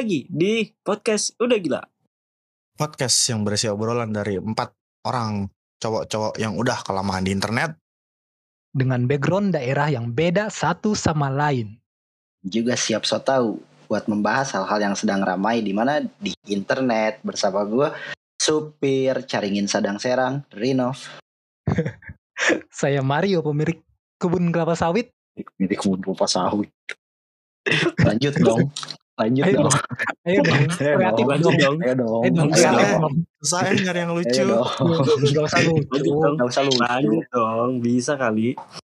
lagi di podcast Udah Gila. Podcast yang berisi obrolan dari empat orang cowok-cowok yang udah kelamaan di internet. dengan background daerah yang beda satu sama lain. juga siap so tahu buat membahas hal-hal yang sedang ramai di mana di internet bersama gue supir caringin sadang serang Rinov Saya Mario, pemilik kebun kelapa sawit. milik kebun kelapa sawit lanjut dong lanjut Ayo dong Ayo dong, kreatif dong. dong. dong. ayo dong Ayo dong. Saya nyari yang lucu. ayo dong Gak usah lucu. Lanjut dong. Gak usah lucu Lanjut dong, bisa kali.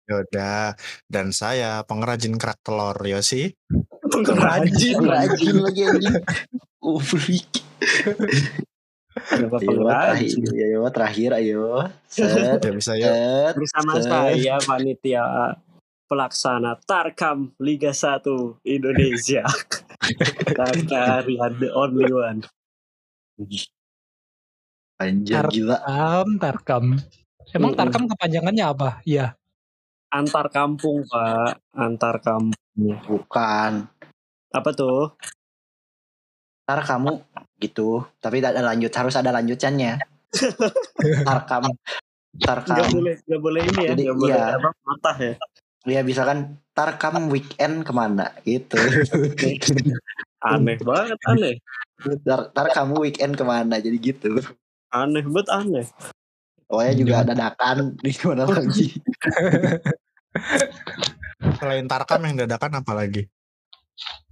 Yaudah. Dan saya pengrajin kerak telur Yosi. Pengrajin. rajin lagi anjing ayo pengrajin? terakhir ayo terakhir ayo set Ya bisa ya. set Bersama set. saya panitia pelaksana Tarkam Liga 1 Indonesia. Kakarian the only one. anjir Tar- gila Tarkam, Tarkam. Emang. Tarkam kepanjangannya apa? Iya. Antar kampung, Pak. Antar kampung. bukan Apa tuh? ntar kamu gitu tapi tidak ada lanjut harus ada lanjutannya tarkam Gak tarkam boleh, gak boleh ini ya. Jadi, Gak boleh iya. apa, matah ya. Ya bisa kan tarkam weekend ke mana gitu Aneh banget, aneh. tar, tarkam weekend ke mana jadi gitu Aneh banget, aneh. pokoknya juga dadakan di mana lagi Selain Tarkam yang dadakan apa lagi?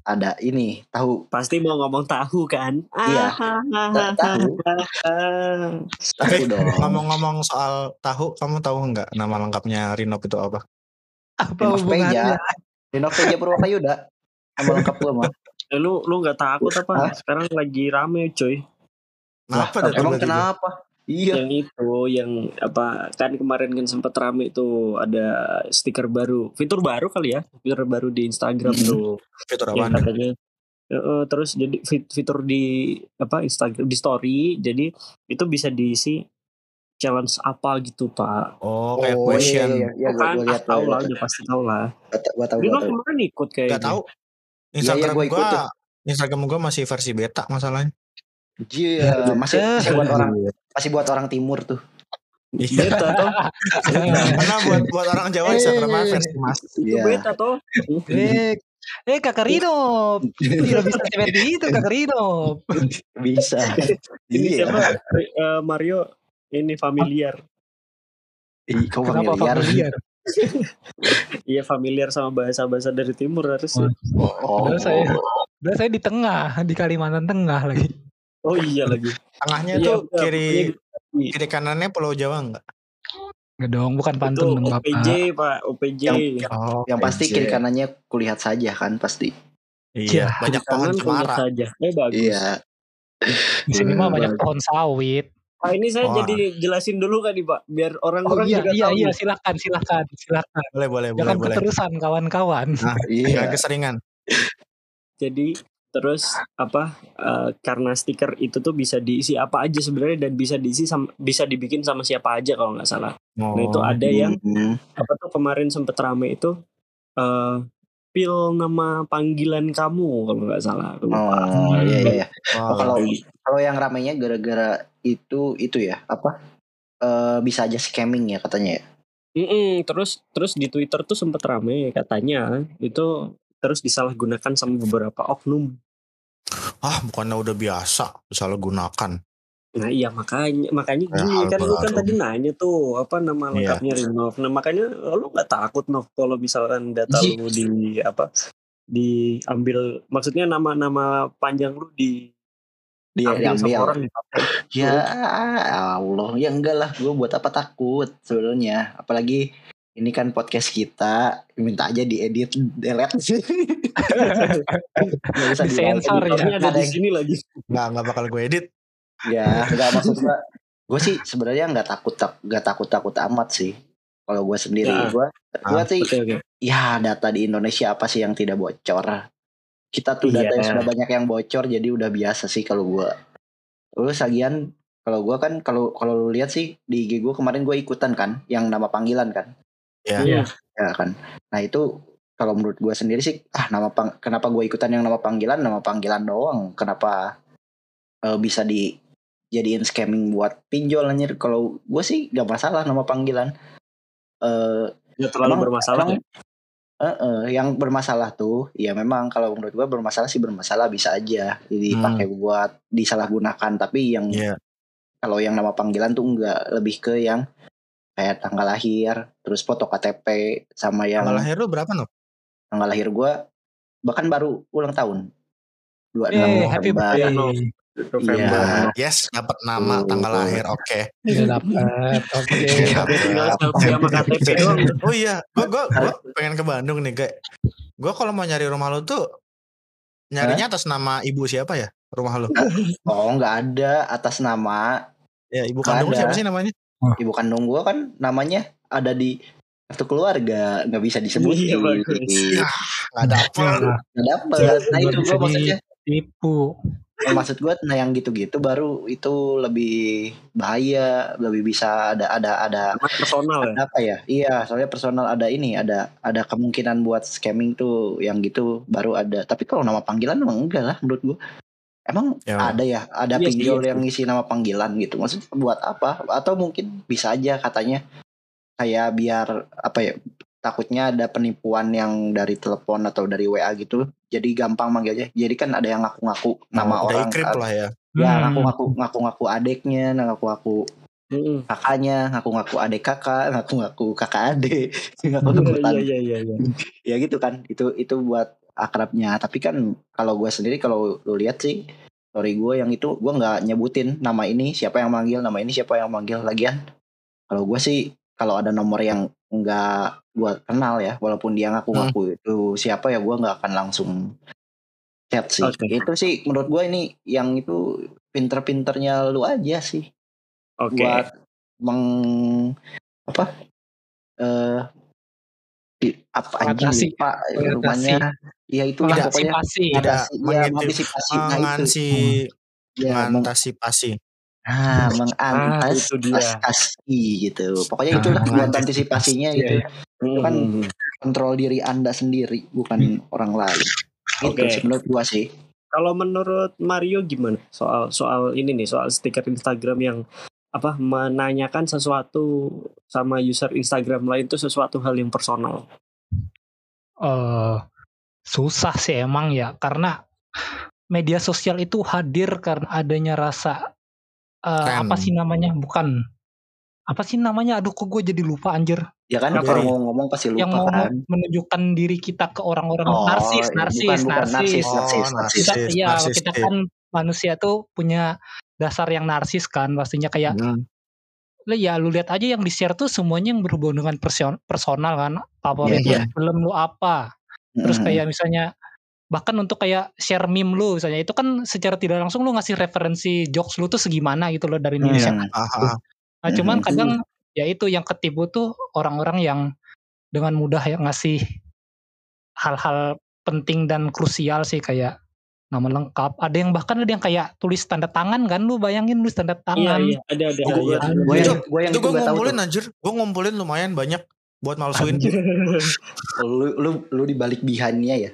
ada ini tahu Pasti mau ngomong tahu kan? Iya. Ah, tahu tahu Eh, dong Ngomong-ngomong soal tahu, kamu tahu nggak nama lengkapnya Rinop itu apa? Apa hubungannya? Peja Purwakayuda sama lengkap gue mah Eh, lu lu nggak takut apa? Hah? Sekarang lagi rame coy. Kenapa dah emang kenapa iya Yang itu, yang apa? Kan kemarin kan sempat rame tuh ada stiker baru, fitur baru kali ya, fitur baru di Instagram Hmm. tuh. Fitur apaan? katanya eh, terus jadi fit- fitur di apa Instagram di story jadi itu bisa diisi challenge apa gitu pak Oh, kayak oh question. iya iya iya gue kan gue ah, lihat tahu gue lah udah pasti tahu lah gue tahu gue tahu kemarin ikut kayak Gak tahu. Iya, Instagram gua ikut gua, tuh. Instagram gua masih versi beta masalahnya. Iya, masih masih buat orang masih buat orang timur tuh. Iya. beta toh Karena buat buat orang Jawa Instagram Eh. versi mas. itu Iya. beta toh Eh, eh Kakak Rino. Tidak bisa seperti itu Kakak Rino. Bisa. ini iya. siapa Eh, Mario ini familiar Ih, Kau Kenapa familiar. familiar? iya familiar sama bahasa-bahasa dari timur harus Oh. Oh, Padahal saya, padahal saya di tengah, di Kalimantan Tengah lagi. oh iya lagi Tengahnya Iya, tuh kiri pokoknya kiri kanannya Pulau Jawa enggak? Nggak dong, bukan itu pantun dong Bapak. OPJ pak OPJ Yang- Oh, yang pasti kiri kanannya kulihat saja kan pasti. Iya, Ya, banyak pohon cemara. saja eh bagus Iya. Di sini mah banyak pohon sawit. Ah, ini saya Wah. jadi jelasin dulu kan nih Pak, biar Oh orang-orang iya, juga iya, tahu. iya, silakan, silakan, silakan. Boleh, boleh, boleh, Jangan boleh. keterusan kawan-kawan. Nah, Iya. jangan keseringan. Jadi terus apa? eh, karena stiker itu tuh bisa diisi apa aja sebenarnya dan bisa diisi sam- bisa dibikin sama siapa aja kalau nggak salah. Oh, Nah itu ada yang Hmm. apa tuh kemarin sempet rame itu eh pil nama panggilan kamu kalau nggak salah. Oh, iya iya. iya. Oh, kalau kalau yang ramainya gara-gara itu itu ya, apa? Eh bisa aja scamming ya katanya ya. Mm-mm, terus terus di Twitter tuh sempet rame katanya itu terus disalahgunakan sama beberapa oknum. ah, bukannya udah biasa salah gunakan. Nah iya makanya makanya Ya, gini kan lu kan tadi nanya tuh apa nama Iya. lengkapnya Rinov. Nah makanya lu nggak takut Nov kalau misalkan data Ji. lu di apa diambil maksudnya nama-nama panjang lu di Dia ambil diambil. orang. Ya Allah, ya enggak lah, gue buat apa takut sebenarnya. Apalagi ini kan podcast kita, minta aja diedit, delete. Nggak usah Disensor di-like. ya. Ada di yang- sini lagi. Nggak, nggak bakal gue edit. Ya, enggak maksud gue. Gue sih sebenarnya nggak takut tak nggak takut takut amat sih. Kalau gue sendiri, Ya. gue gue Ah, sih oke. ya data di Indonesia apa sih yang tidak bocor? Kita tuh data Iya. yang sudah banyak yang bocor, jadi udah biasa sih kalau gue. Terus lagian kalau gue kan kalau kalau lu lihat sih di IG gue kemarin gue ikutan kan, yang nama panggilan kan, Ya. Iya. ya kan. Nah itu kalau menurut gue sendiri sih ah nama pang kenapa gue ikutan yang nama panggilan nama panggilan doang kenapa eh, bisa di jadiin scamming buat pinjol anjir kalau gue sih gak masalah nama panggilan eh Ya terlalu Emang- bermasalah emang- ya. Eh, eh, yang bermasalah tuh ya memang kalau menurut gue bermasalah sih bermasalah bisa aja dipakai buat disalahgunakan tapi yang Iya. kalau yang nama panggilan tuh enggak lebih ke yang kayak tanggal lahir terus foto KTP sama yang Tanggal lahir lu berapa no? tanggal lahir gue bahkan baru ulang tahun 26 Eh, happy birthday. No. November. Iya. Yes, dapat nama, Oh. tanggal lahir. Oke. Dapet. Oke. Iya. Dia tinggal selfie sama KTP doang. Oh iya, gua gua gua pengen ke Bandung nih, kayak. Gua kalau mau nyari rumah lu tuh nyarinya atas nama ibu siapa ya? Rumah lu. oh nggak ada atas nama Ya, ibu kandung ada. siapa sih namanya? ibu kandung gue kan namanya ada di kartu keluarga nggak bisa disebutin Iya. Ya, nggak dapet. nggak dapet nah itu gue maksudnya Tipu. Maksud gue nah yang gitu-gitu baru itu lebih bahaya lebih bisa ada ada ada personal ya. ada apa ya? Iya soalnya personal ada ini ada ada kemungkinan buat scamming tuh yang gitu baru ada. Tapi kalau nama panggilan emang enggak lah menurut gue emang Ya. ada ya? Ada Iya sih, pinjol iya yang ngisi nama panggilan gitu. Maksudnya buat apa? Atau mungkin bisa aja katanya kayak biar apa ya takutnya ada penipuan yang dari telepon atau dari WA gitu jadi gampang manggilnya jadi kan ada yang ngaku-ngaku nama Udah orang kan. lah ya. ya Hmm. ngaku-ngaku ngaku-ngaku adeknya ngaku-ngaku Mm-mm. kakaknya ngaku-ngaku adek kakak ngaku-ngaku kakak adek ngaku-ngaku Iya tante iya iya iya. ya gitu kan itu itu buat akrabnya tapi kan kalau gue sendiri kalau lu lihat sih story gue yang itu gue nggak nyebutin nama ini siapa yang manggil nama ini siapa yang manggil lagian kalau gue sih kalau ada nomor yang nggak gue kenal ya walaupun dia ngaku-ngaku itu siapa ya gue nggak akan langsung chat sih Oke. itu sih menurut gue ini yang itu pinter-pinternya lu aja sih Oke. buat meng apa eh di- apa Mengatasi. lupa Mengatasi. rumahnya ya itu lah pokoknya Mengantisipasi. Mengatasi ya mengintip- mengantisipasi nah itu Mengansi, meng, mengantisipasi. nah, Ah, itu gitu pokoknya itu lah Ah, buat antisipasinya gitu Iya, Mm-mm. kan kontrol diri anda sendiri bukan orang lain itu Oke. sih menurut gua sih Kalau menurut Mario gimana soal soal ini nih soal stiker Instagram yang apa menanyakan sesuatu sama user Instagram lain itu sesuatu hal yang personal. eh susah sih emang ya karena media sosial itu hadir karena adanya rasa eh, Tren. apa sih namanya bukan apa sih namanya aduh kok gue jadi lupa anjir ya kan Apa kalau mau ngomong pasti yang lupa mau kan menunjukkan diri kita ke orang-orang Oh, narsis bukan, narsis bukan, narsis narsis, narsis, Oh, narsis. kita narsis, ya narsis, kita iya. kan manusia tuh punya dasar yang narsis kan pastinya kayak Hmm. lu ya lu lihat aja yang di share tuh semuanya yang berhubungan dengan person- personal kan favorit Iya, iya. film lu apa terus Mm-mm. kayak misalnya bahkan untuk kayak share meme lu misalnya itu kan secara tidak langsung lu ngasih referensi jokes lu tuh segimana gitu loh dari Hmm. siapa Aha. nah cuman Mhm. kadang ya itu yang ketipu tuh orang-orang yang dengan mudah ya ngasih hal-hal penting dan krusial sih kayak nama lengkap ada yang bahkan ada yang kayak tulis tanda tangan kan lu bayangin tulis tanda Iya tangan iya ada ada. Oh, ada, iya. ada. Gue Itu- yang, gue yang Itu gue tahu ngumpulin tuh. anjir. Gue ngumpulin lumayan banyak buat malsuin. Lu, lu, lu dibalik behind-nya ya?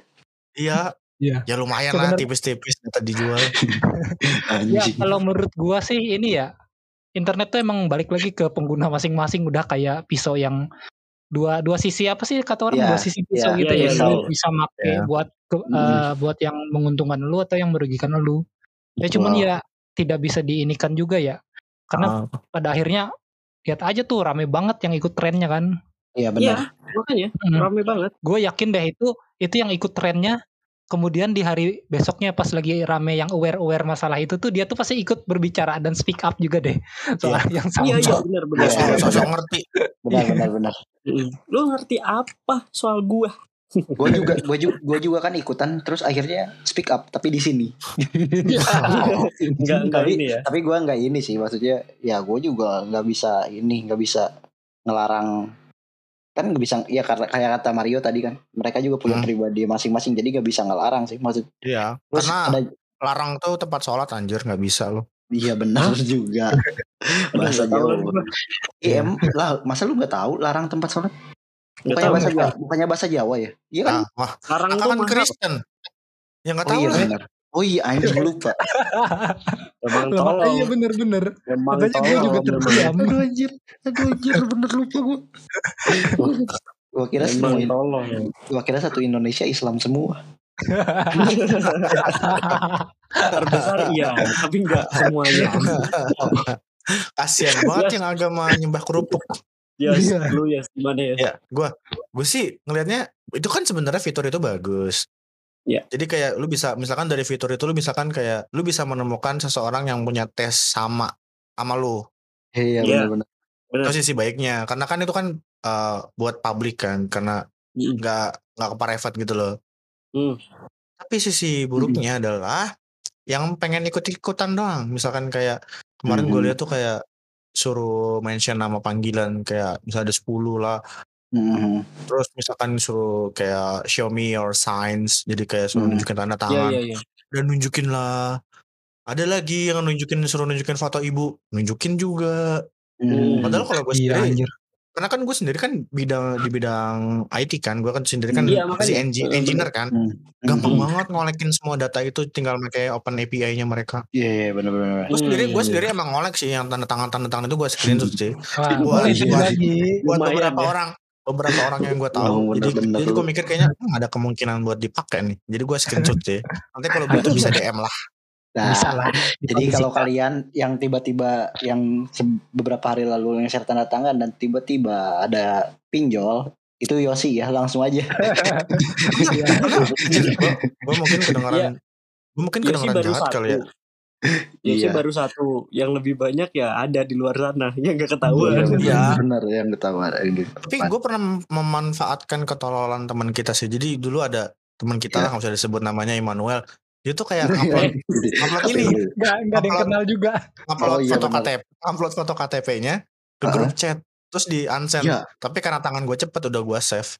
Iya. Iya. Ya lumayan lah Sebenarnya- tipis-tipis minta dijual. Ya kalau menurut gua sih ini ya internet tuh emang balik lagi ke pengguna masing-masing udah kayak pisau yang dua dua sisi apa sih kata orang Ya, dua sisi pisau ya, gitu ya, ya, ya, lu ya. bisa make Ya. buat ke- Hmm. eh, buat yang menguntungkan lu atau yang merugikan lu. Ya cuman Wow. ya tidak bisa diinikan juga ya. Karena Ah, pada akhirnya lihat aja tuh rame banget yang ikut trennya kan. Iya Iya benar. makanya Hmm. rame banget. Gue yakin deh itu itu yang ikut trennya kemudian di hari besoknya pas lagi rame yang aware-aware masalah itu tuh dia tuh pasti ikut berbicara dan speak up juga deh soal yang sama. Iya iya benar benar. Iya, sosok, iya, benar. ngerti. Benar benar benar. Mm. Lu ngerti apa soal gua? Gue juga gue juga gue juga kan ikutan terus akhirnya speak up tapi di sini. Enggak enggak tapi ini ya. tapi gue nggak ini sih maksudnya ya gue juga nggak bisa ini nggak bisa ngelarang kan nggak bisa ya karena kayak kata Mario tadi kan mereka juga punya Hmm. pribadi masing-masing jadi nggak bisa ngelarang sih maksud Iya. terus Karena ada larang tuh tempat sholat anjir nggak bisa lo. iya benar juga bahasa Aduh, nggak tahu Jawa. Iya, em- lah masa lu nggak tahu larang tempat sholat Bukannya bahasa Jawa, bukannya bahasa Jawa ya? Iya kan? Ah, wah, tuh kan. Kristen. Ya nggak oh tahu iya lah. benar. Oh iya anjing lupa. Emang tolong. bener-bener. Emang Makanya gue juga terdiam. Aduh anjir. Aduh anjir bener lupa gue. Gua kira semua tolong. gua kira satu Indonesia Islam semua. Terbesar iya, tapi enggak semuanya. Kasian banget yang agama nyembah kerupuk. Yes, Iya. lu ya gimana ya? Ya, gua gue sih ngelihatnya itu kan sebenarnya fitur itu bagus. Iya. Jadi kayak lu bisa misalkan dari fitur itu lu misalkan kayak lu bisa menemukan seseorang yang punya tes sama sama lu. Iya Iya. benar-benar. Benar. Itu sisi baiknya karena kan itu kan eh, buat publik kan karena Mm. nggak nggak ke private gitu loh. Hmm. Tapi sisi buruknya adalah yang pengen ikut-ikutan doang. Misalkan kayak kemarin gue Mhm. lihat tuh kayak suruh mention nama panggilan kayak misalnya ada 10 lah. Mhm. Terus misalkan suruh kayak show me your signs. Jadi kayak suruh Hmm. nunjukin tanda Iya tangan. iya iya. Dan nunjukin lah. Ada lagi yang nunjukin suruh nunjukin foto ibu. Nunjukin juga. Mhm. Padahal kalau gue Iya sendiri anjir. karena kan gue sendiri kan bidang di bidang IT kan. Gue kan sendiri kan Iya, si engi- engineer kan. Mhm. Gampang Mhm. banget ngolekin semua data itu tinggal pakai open API-nya mereka. Iya iya benar-benar. Gue sendiri gue Hmm. sendiri emang ngolek sih yang tanda tangan tanda tangan itu gue sih. Itu buat- lagi. Buat Lumayan beberapa ya. orang beberapa orang yang gue tahu. Jadi bener-bener jadi gue mikir kayaknya hmm, ada kemungkinan buat dipakai nih. Jadi gue screenshot sih. Nanti kalau butuh bisa DM lah. Nah, Bisa lah. jadi kalau kalian yang tiba-tiba yang beberapa hari lalu yang share tanda tangan dan tiba-tiba ada pinjol itu Yosi ya langsung aja. gue mungkin Iya. gue mungkin Yosi kedengeran baru jahat satu. kali ya. Yosi Iya. baru satu. Yang lebih banyak ya ada di luar sana yang nggak ketahuan. Iya. Bener yang ketahuan. Tapi gue pernah memanfaatkan ketololan teman kita sih. Jadi dulu ada teman kita Iya. lah nggak usah disebut namanya Immanuel. Dia tuh kayak upload upload ini Enggak, enggak ada yang kenal juga. upload Oh, iya, foto benar. KTP, upload foto KTP-nya ke Uh-huh. grup chat. Terus di unsend. Iya. Tapi karena tangan gue cepet udah gue save.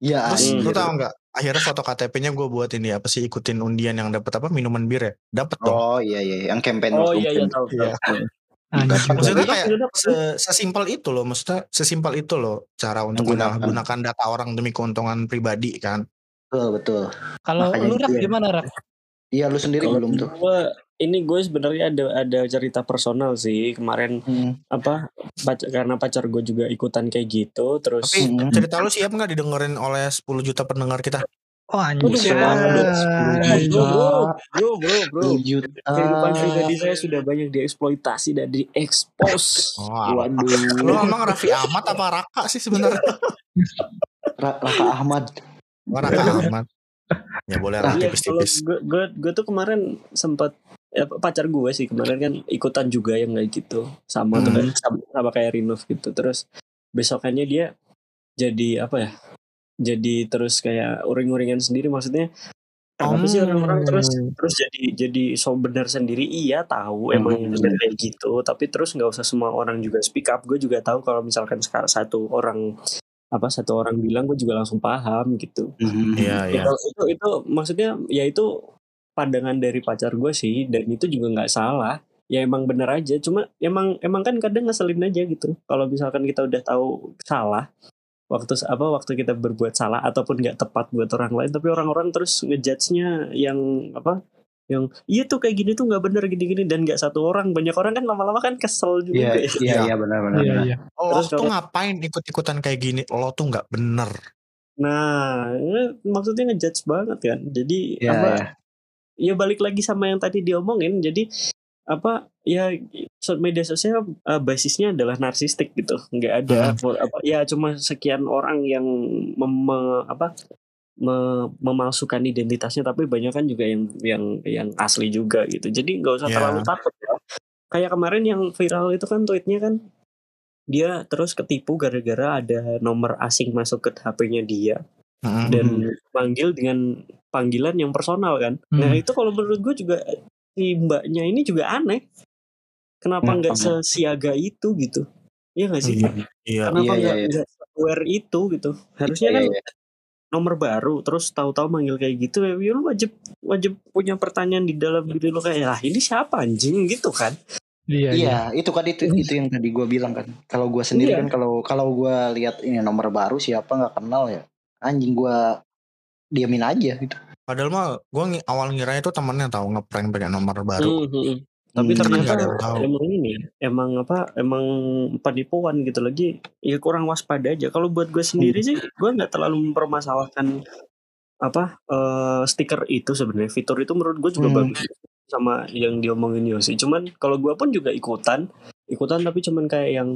Iya, Terus anjir. lu tau nggak? Akhirnya foto KTP-nya gue buat ini apa sih ikutin undian yang dapat apa minuman bir ya? Dapat dong. Oh iya iya yang campaign Oh iya iya tahu Iya. tahu. Anjir. Maksudnya Dapat, kayak se- sesimpel itu loh, maksudnya sesimpel itu loh cara untuk Menggunakan. menggunakan data orang demi keuntungan pribadi kan. Betul betul. Kalau lu Rak, iya. gimana Rak? Iya lu sendiri Kalau belum tuh. Ini gue sebenarnya ada ada cerita personal sih kemarin Hmm. apa pacar, karena pacar gue juga ikutan kayak gitu terus Tapi Hmm. cerita lu siap nggak didengerin oleh 10 juta pendengar kita? Oh anjir. bro, bro, bro, bro, Kehidupan juta. pribadi saya sudah banyak dieksploitasi dan diekspos. Oh. Waduh. Lu emang Raffi Ahmad apa Raka sih sebenarnya? Ra- Raka Ahmad. Oh, Raka Ahmad. Ya boleh lah Iya, tipis-tipis. gue tuh kemarin sempat ya, pacar gue sih kemarin kan ikutan juga yang kayak gitu. Sama Hmm. kayak- sama, sama kayak Rinov gitu. Terus besokannya dia jadi apa ya jadi terus kayak uring-uringan sendiri maksudnya. Kenapa sih orang-orang terus terus jadi jadi so benar sendiri? Iya tahu. Emang Hmm. benar kayak gitu. Tapi terus nggak usah semua orang juga speak up. Gue juga tahu kalau misalkan sekarang satu orang apa satu orang bilang gue juga langsung paham gitu. Mhm. Iya, iya. itu, itu itu maksudnya ya itu pandangan dari pacar gue sih dan itu juga nggak salah ya emang bener aja cuma emang emang kan kadang ngeselin aja gitu kalau misalkan kita udah tahu salah waktu apa waktu kita berbuat salah ataupun nggak tepat buat orang lain tapi orang-orang terus ngejudge-nya yang apa yang iya tuh kayak gini tuh nggak bener gini-gini dan nggak satu orang banyak orang kan lama-lama kan kesel juga ya. iya iya benar benar. Iya, iya. Lo Terus tuh kalau- ngapain ikut-ikutan kayak gini? Lo tuh nggak bener. nah ini maksudnya ngejudge banget kan jadi Iya apa. Ya balik lagi sama yang tadi diomongin jadi apa ya media sosial uh, basisnya adalah narsistik gitu. Nggak ada apa ya cuma sekian orang yang mem- me- apa me- memalsukan identitasnya tapi banyak kan juga yang yang yang asli juga gitu. Jadi nggak usah Ya. terlalu takut ya. Kayak kemarin yang viral itu kan tweetnya kan dia terus ketipu gara-gara ada nomor asing masuk ke HP-nya dia Mm-mm. dan panggil dengan panggilan yang personal kan. Nah Hmm. itu kalau menurut gue juga si mbaknya ini juga aneh. Kenapa Hmm, nggak paham. sesiaga itu gitu? Iya nggak sih? Iya, iya. Kenapa Iya, iya, nggak iya. nggak aware itu gitu? Harusnya kan Iya, iya. nomor baru terus tahu-tahu manggil kayak gitu ya lu wajib wajib punya pertanyaan di dalam diri lu kayak lah ini siapa anjing gitu kan? Iya, iya. Iya, itu kan itu itu yang tadi gue bilang kan. Kalau gue sendiri Iya. kan kalau kalau gue lihat ini nomor baru siapa nggak kenal ya, anjing gue diamin aja gitu. Padahal mah gue awal ngiranya itu temennya tahu ngeprank pakai nomor baru. Hmm, hmm. Tapi Hmm, ternyata emang ini, emang apa, emang penipuan gitu lagi. Ya kurang waspada aja. Kalau buat gue sendiri sih, gue nggak terlalu mempermasalahkan apa eh, stiker itu sebenarnya. Fitur itu menurut gue juga Hmm. bagus sama yang diomongin Yosi. Cuman kalau gue pun juga ikutan, ikutan tapi cuman kayak yang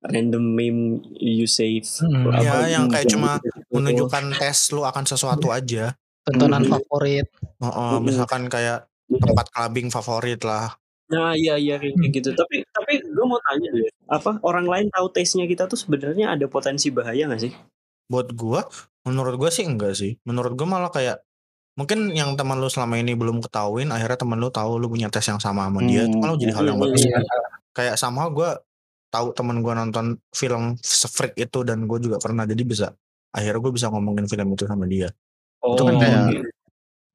random meme you save. Hmm. apa, Ya, yang kayak cuma gitu. Menunjukkan tes lu akan sesuatu aja. Tontonan Hmm. favorit. Oh, oh, misalkan kayak tempat clubbing favorit lah. Nah iya iya kayak kayak gitu. Tapi tapi gue mau tanya deh, apa orang lain tahu taste-nya kita tuh sebenarnya ada potensi bahaya nggak sih? Buat gua, menurut gua sih enggak sih. Menurut gua malah kayak mungkin yang teman lu selama ini belum ketahuin, akhirnya teman lu tahu lu punya tes yang sama sama dia, itu Hmm. malah jadi hal yang Hmm, bagus. Iya. Kayak sama gua tahu teman gua nonton film se-freak itu dan gua juga pernah jadi bisa akhirnya gua bisa ngomongin film itu sama dia. Itu kan Oh, kayak.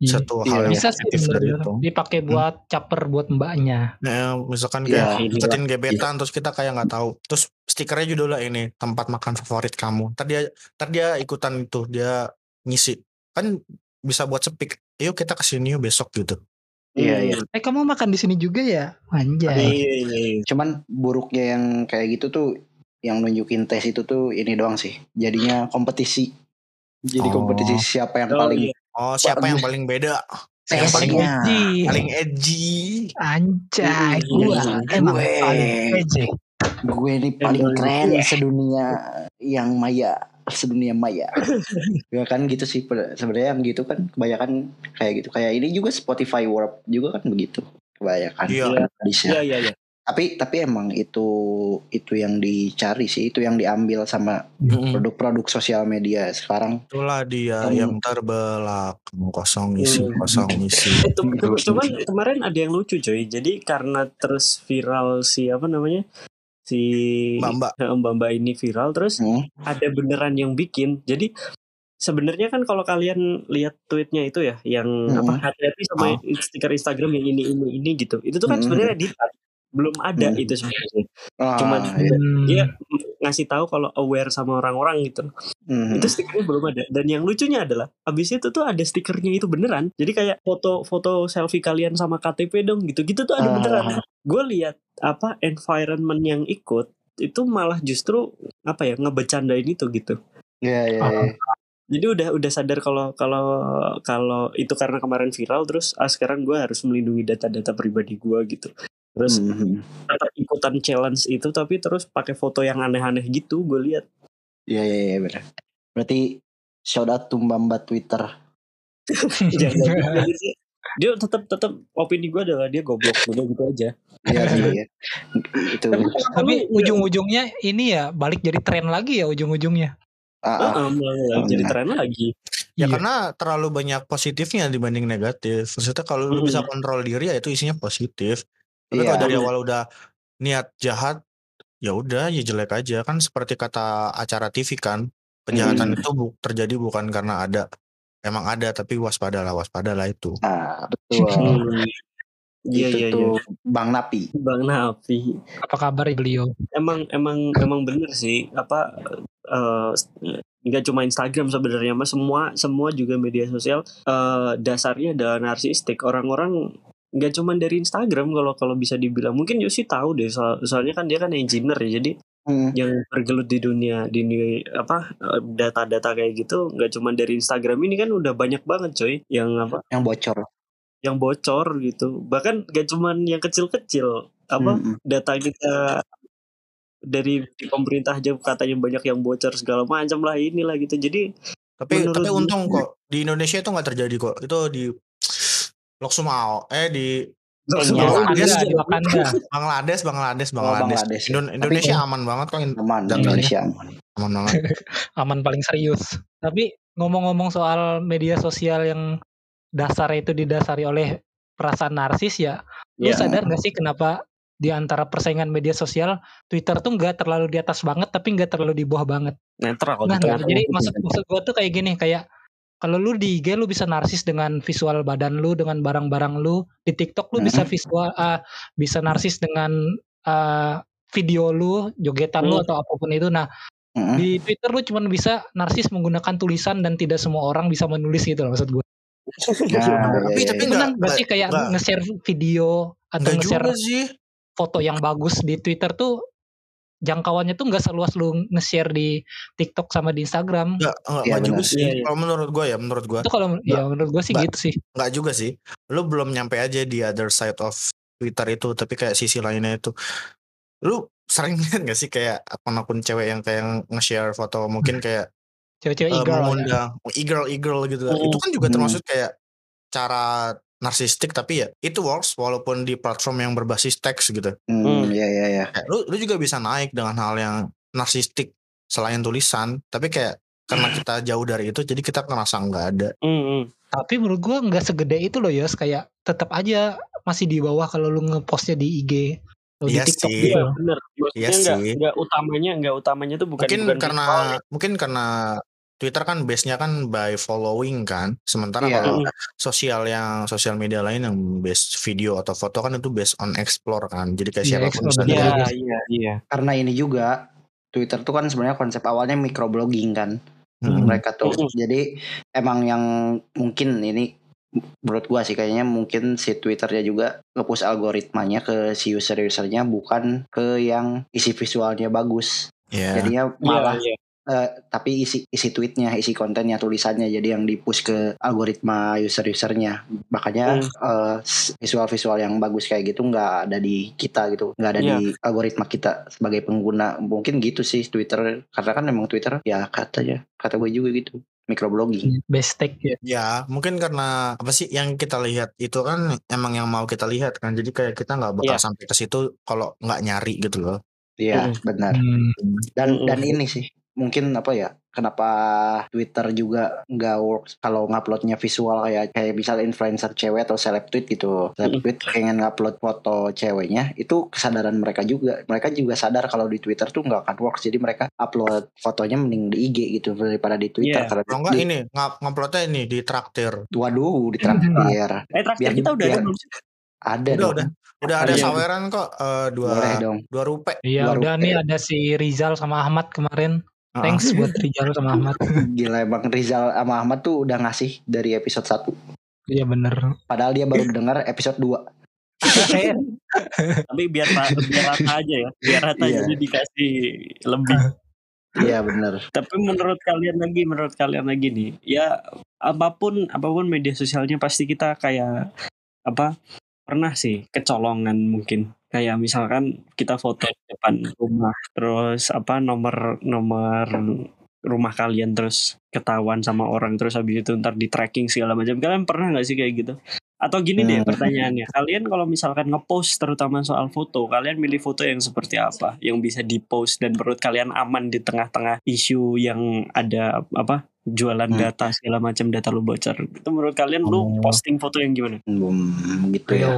Iya. Satu Iya, hal yang Bisa sih dari itu. dipakai buat caper buat mbaknya. Nah, misalkan Iya, kayak iya. deketin gebetan terus kita kayak nggak tahu. Terus stikernya judulnya ini tempat makan favorit kamu. Ntar dia ntar dia ikutan itu, dia ngisi. Kan bisa buat sepik. Yuk kita ke sini yuk besok gitu. Iya iya. Eh kamu makan di sini juga ya? Anjay. Iya iya iya. Cuman buruknya yang kayak gitu tuh yang nunjukin tes itu tuh ini doang sih. Jadinya kompetisi. Jadi Oh. kompetisi siapa yang Oh, paling iya. Oh, siapa yang paling beda? Yang paling tesnya. Edgy. paling edgy. Anjay, Hmm, gua iya. emang Gue. paling edgy. Gue ini paling keren paling- sedunia yang maya, sedunia maya. ya kan gitu sih sebenarnya yang gitu kan kebanyakan kayak gitu. Kayak ini juga Spotify Warp juga kan begitu. Kebanyakan. Iya. Bisa. Iya iya iya. Tapi tapi emang itu itu yang dicari sih, itu yang diambil sama produk-produk sosial media sekarang. Itulah dia Hmm. yang terbelah kosong isi Hmm. kosong isi. Cuman kemarin ada yang lucu coy. Jadi karena terus viral si apa namanya si eh, mbak-mbak ini viral terus Hmm. ada beneran yang bikin. Jadi sebenarnya kan kalau kalian lihat tweetnya itu ya yang Hmm. apa hati-hati sama stiker Instagram yang ini ini ini gitu. Itu tuh kan Hmm. sebenarnya editan. Belum ada Hmm. itu sebenarnya. Ah, Cuman iya. Hmm. dia ngasih tahu kalau aware sama orang-orang gitu. Hmm. Itu stikernya belum ada. Dan yang lucunya adalah abis itu tuh ada stikernya itu beneran. Jadi kayak foto-foto selfie kalian sama KTP dong gitu-gitu tuh ada Ah. beneran. Gue lihat apa environment yang ikut itu malah justru apa ya ngebecandain itu gitu. Iya iya. iya. Jadi udah udah sadar kalau kalau kalau itu karena kemarin viral terus ah sekarang gue harus melindungi data-data pribadi gue gitu. Terus Hmm. tetap ikutan challenge itu tapi terus pakai foto yang aneh-aneh gitu gue lihat. Iya iya iya benar. Berarti shout out to Mbak Twitter. Jangan sih. Dia tetap tetap opini gue adalah dia goblok udah gitu aja. Iya sih. iya. Itu. Tapi Lu- ujung-ujungnya ini ya balik jadi tren lagi ya ujung-ujungnya. Ah, ah. Heeh, malah jadi tren lagi. Ya Iya. karena terlalu banyak positifnya dibanding negatif. Maksudnya kalau lu Hmm. bisa kontrol diri ya itu isinya positif. Tapi Iya. kalau dari awal udah niat jahat, ya udah ya jelek aja kan seperti kata acara TV kan. Kejahatan Hmm. itu bu- terjadi bukan karena ada emang ada tapi waspadalah waspadalah itu. Ah, betul. Hmm. Iya itu iya iya. Bang Napi. Bang Nafi. Apa kabar beliau? Emang emang emang bener sih apa eh nggak cuma Instagram sebenarnya mas semua semua juga media sosial eh dasarnya adalah narsistik orang-orang nggak cuma dari Instagram kalau kalau bisa dibilang mungkin Yosi tahu deh soal, soalnya kan dia kan engineer ya jadi Hmm. yang bergelut di dunia di dunia- apa eh, data-data kayak gitu nggak cuma dari Instagram ini kan udah banyak banget coy yang apa Yang bocor. yang bocor gitu bahkan gak cuman yang kecil-kecil apa Hmm. data kita dari di pemerintah aja katanya banyak yang bocor segala macam lah inilah gitu jadi Tapi tapi untung kok di Indonesia itu nggak terjadi kok. Itu di Loksumao eh di Di Bangladesh. Bangladesh, Bangladesh, Oh, Bangladesh. Bangladesh. Indon- Indonesia aman banget kok, Aman. Indonesia aman. aman banget. aman paling serius. Tapi ngomong-ngomong soal media sosial yang dasar itu didasari oleh perasaan narsis ya, lu ya sadar gak sih kenapa di antara persaingan media sosial Twitter tuh nggak terlalu di atas banget tapi nggak terlalu di bawah banget. netral Nah, tengah jadi maksud maksud gue tuh kayak gini kayak kalau lu di IG lu bisa narsis dengan visual badan lu, dengan barang-barang lu. Di TikTok lu bisa Hmm. visual ah, bisa narsis dengan ah, video lu, jogetan lu Hmm. atau apa pun itu. Nah, Mm-mm. di Twitter lu cuma bisa narsis menggunakan tulisan dan tidak semua orang bisa menulis gitu loh maksud gue. Nah, Tapi- iya, tapi iya. Itu kan nggak- berarti kayak nge-share video atau nge-share sih. foto yang bagus di Twitter tuh jangkauannya tuh nggak seluas lu nge-share di TikTok sama di Instagram. Enggak, enggak, Iya, enggak juga benar. sih. Iya, iya. Kalau menurut gua ya, menurut gua Itu kalau ya menurut gue sih Nggak. gitu sih. enggak juga sih. Lu belum nyampe aja di other side of Twitter itu, tapi kayak sisi lainnya itu. Lu sering lihat gak sih kayak akun-akun cewek yang kayak nge-share foto mungkin kayak Cewek-cewek eh, e-girl ya. mengundang e-girl e-girl gitu. Hmm. Itu kan juga Hmm. termasuk kayak cara narsistik tapi ya itu works walaupun di platform yang berbasis teks gitu. Hmm, Hmm. iya iya iya. Kayak lu lu juga bisa naik dengan hal yang narsistik selain tulisan, tapi kayak karena kita jauh dari itu jadi kita ngerasa nggak ada. Hmm, hmm. Tapi menurut gue nggak segede itu loh Yos. Kayak tetap aja masih di bawah kalau lu ngepostnya di IG atau Iya di TikTok sih. gitu. Iya bener. Maksudnya Iya nggak sih. nggak utamanya nggak utamanya tuh bukan mungkin bukan karena mungkin karena Twitter kan base-nya kan by following kan. Sementara Iya. kalau sosial yang sosial media lain yang base video atau foto kan itu based on explore kan. Jadi kayak Iya, siapa pun explore, bisa. Iya iya iya. Karena ini juga Twitter tuh kan sebenarnya konsep awalnya microblogging kan. Hmm. mereka tuh. Jadi emang yang mungkin ini menurut gua sih kayaknya mungkin si Twitternya juga nge-push algoritmanya ke si user-usernya bukan ke yang isi visualnya bagus. Iya. Jadinya Iya malah iya. Eh, tapi isi isi tweetnya, isi kontennya, tulisannya jadi yang di-push ke algoritma user-usernya. Makanya eh, s- visual-visual yang bagus kayak gitu nggak ada di kita gitu, nggak ada Iya. di algoritma kita sebagai pengguna. Mungkin gitu sih Twitter karena kan emang Twitter ya katanya kata gue juga gitu microblogging. Best take ya. Ya, mungkin karena apa sih yang kita lihat itu kan emang yang mau kita lihat kan. Jadi kayak kita nggak bakal Iya. sampai ke situ kalau nggak nyari gitu loh. Iya Mm. benar. Hmm. Dan Mm-mm. dan ini sih mungkin apa ya kenapa Twitter juga nggak works kalau nguploadnya visual kayak kayak misal influencer cewek atau seleb tweet gitu. Seleb tweet pengen ngupload foto ceweknya itu kesadaran mereka juga. Mereka juga sadar kalau di Twitter tuh nggak akan works. Jadi mereka upload fotonya mending di IG gitu daripada di Twitter. Karena Kalau nggak di, ini nguploadnya ini di traktir. waduh di traktir Eh traktir Biar- kita udah ada biar- belum sih? ada Udah, dong. udah. Udah ada saweran kok eh, dua dong. dua rupiah. Iya Baru udah nih ada si Rizal sama Ahmad kemarin. Thanks buat Rizal sama Ahmad. gila emang Rizal sama Ahmad tuh udah ngasih dari episode 1 Iya bener. padahal dia baru dengar episode 2 Tapi biar biar rata aja ya. Biar rata Iya. jadi dikasih lebih. iya bener Tapi menurut kalian lagi, menurut kalian lagi nih, ya apa pun apa pun media sosialnya pasti kita kayak apa pernah sih kecolongan mungkin kayak misalkan kita foto di depan rumah terus apa nomor nomor rumah kalian terus ketahuan sama orang terus habis itu ntar di tracking segala macam kalian pernah nggak sih kayak gitu atau gini deh Hmm. pertanyaannya kalian kalau misalkan ngepost terutama soal foto kalian milih foto yang seperti apa yang bisa dipost dan menurut kalian aman di tengah-tengah isu yang ada apa jualan Hmm. data segala macam data lu bocor itu menurut kalian lu Oh. posting foto yang gimana Belum gitu ya.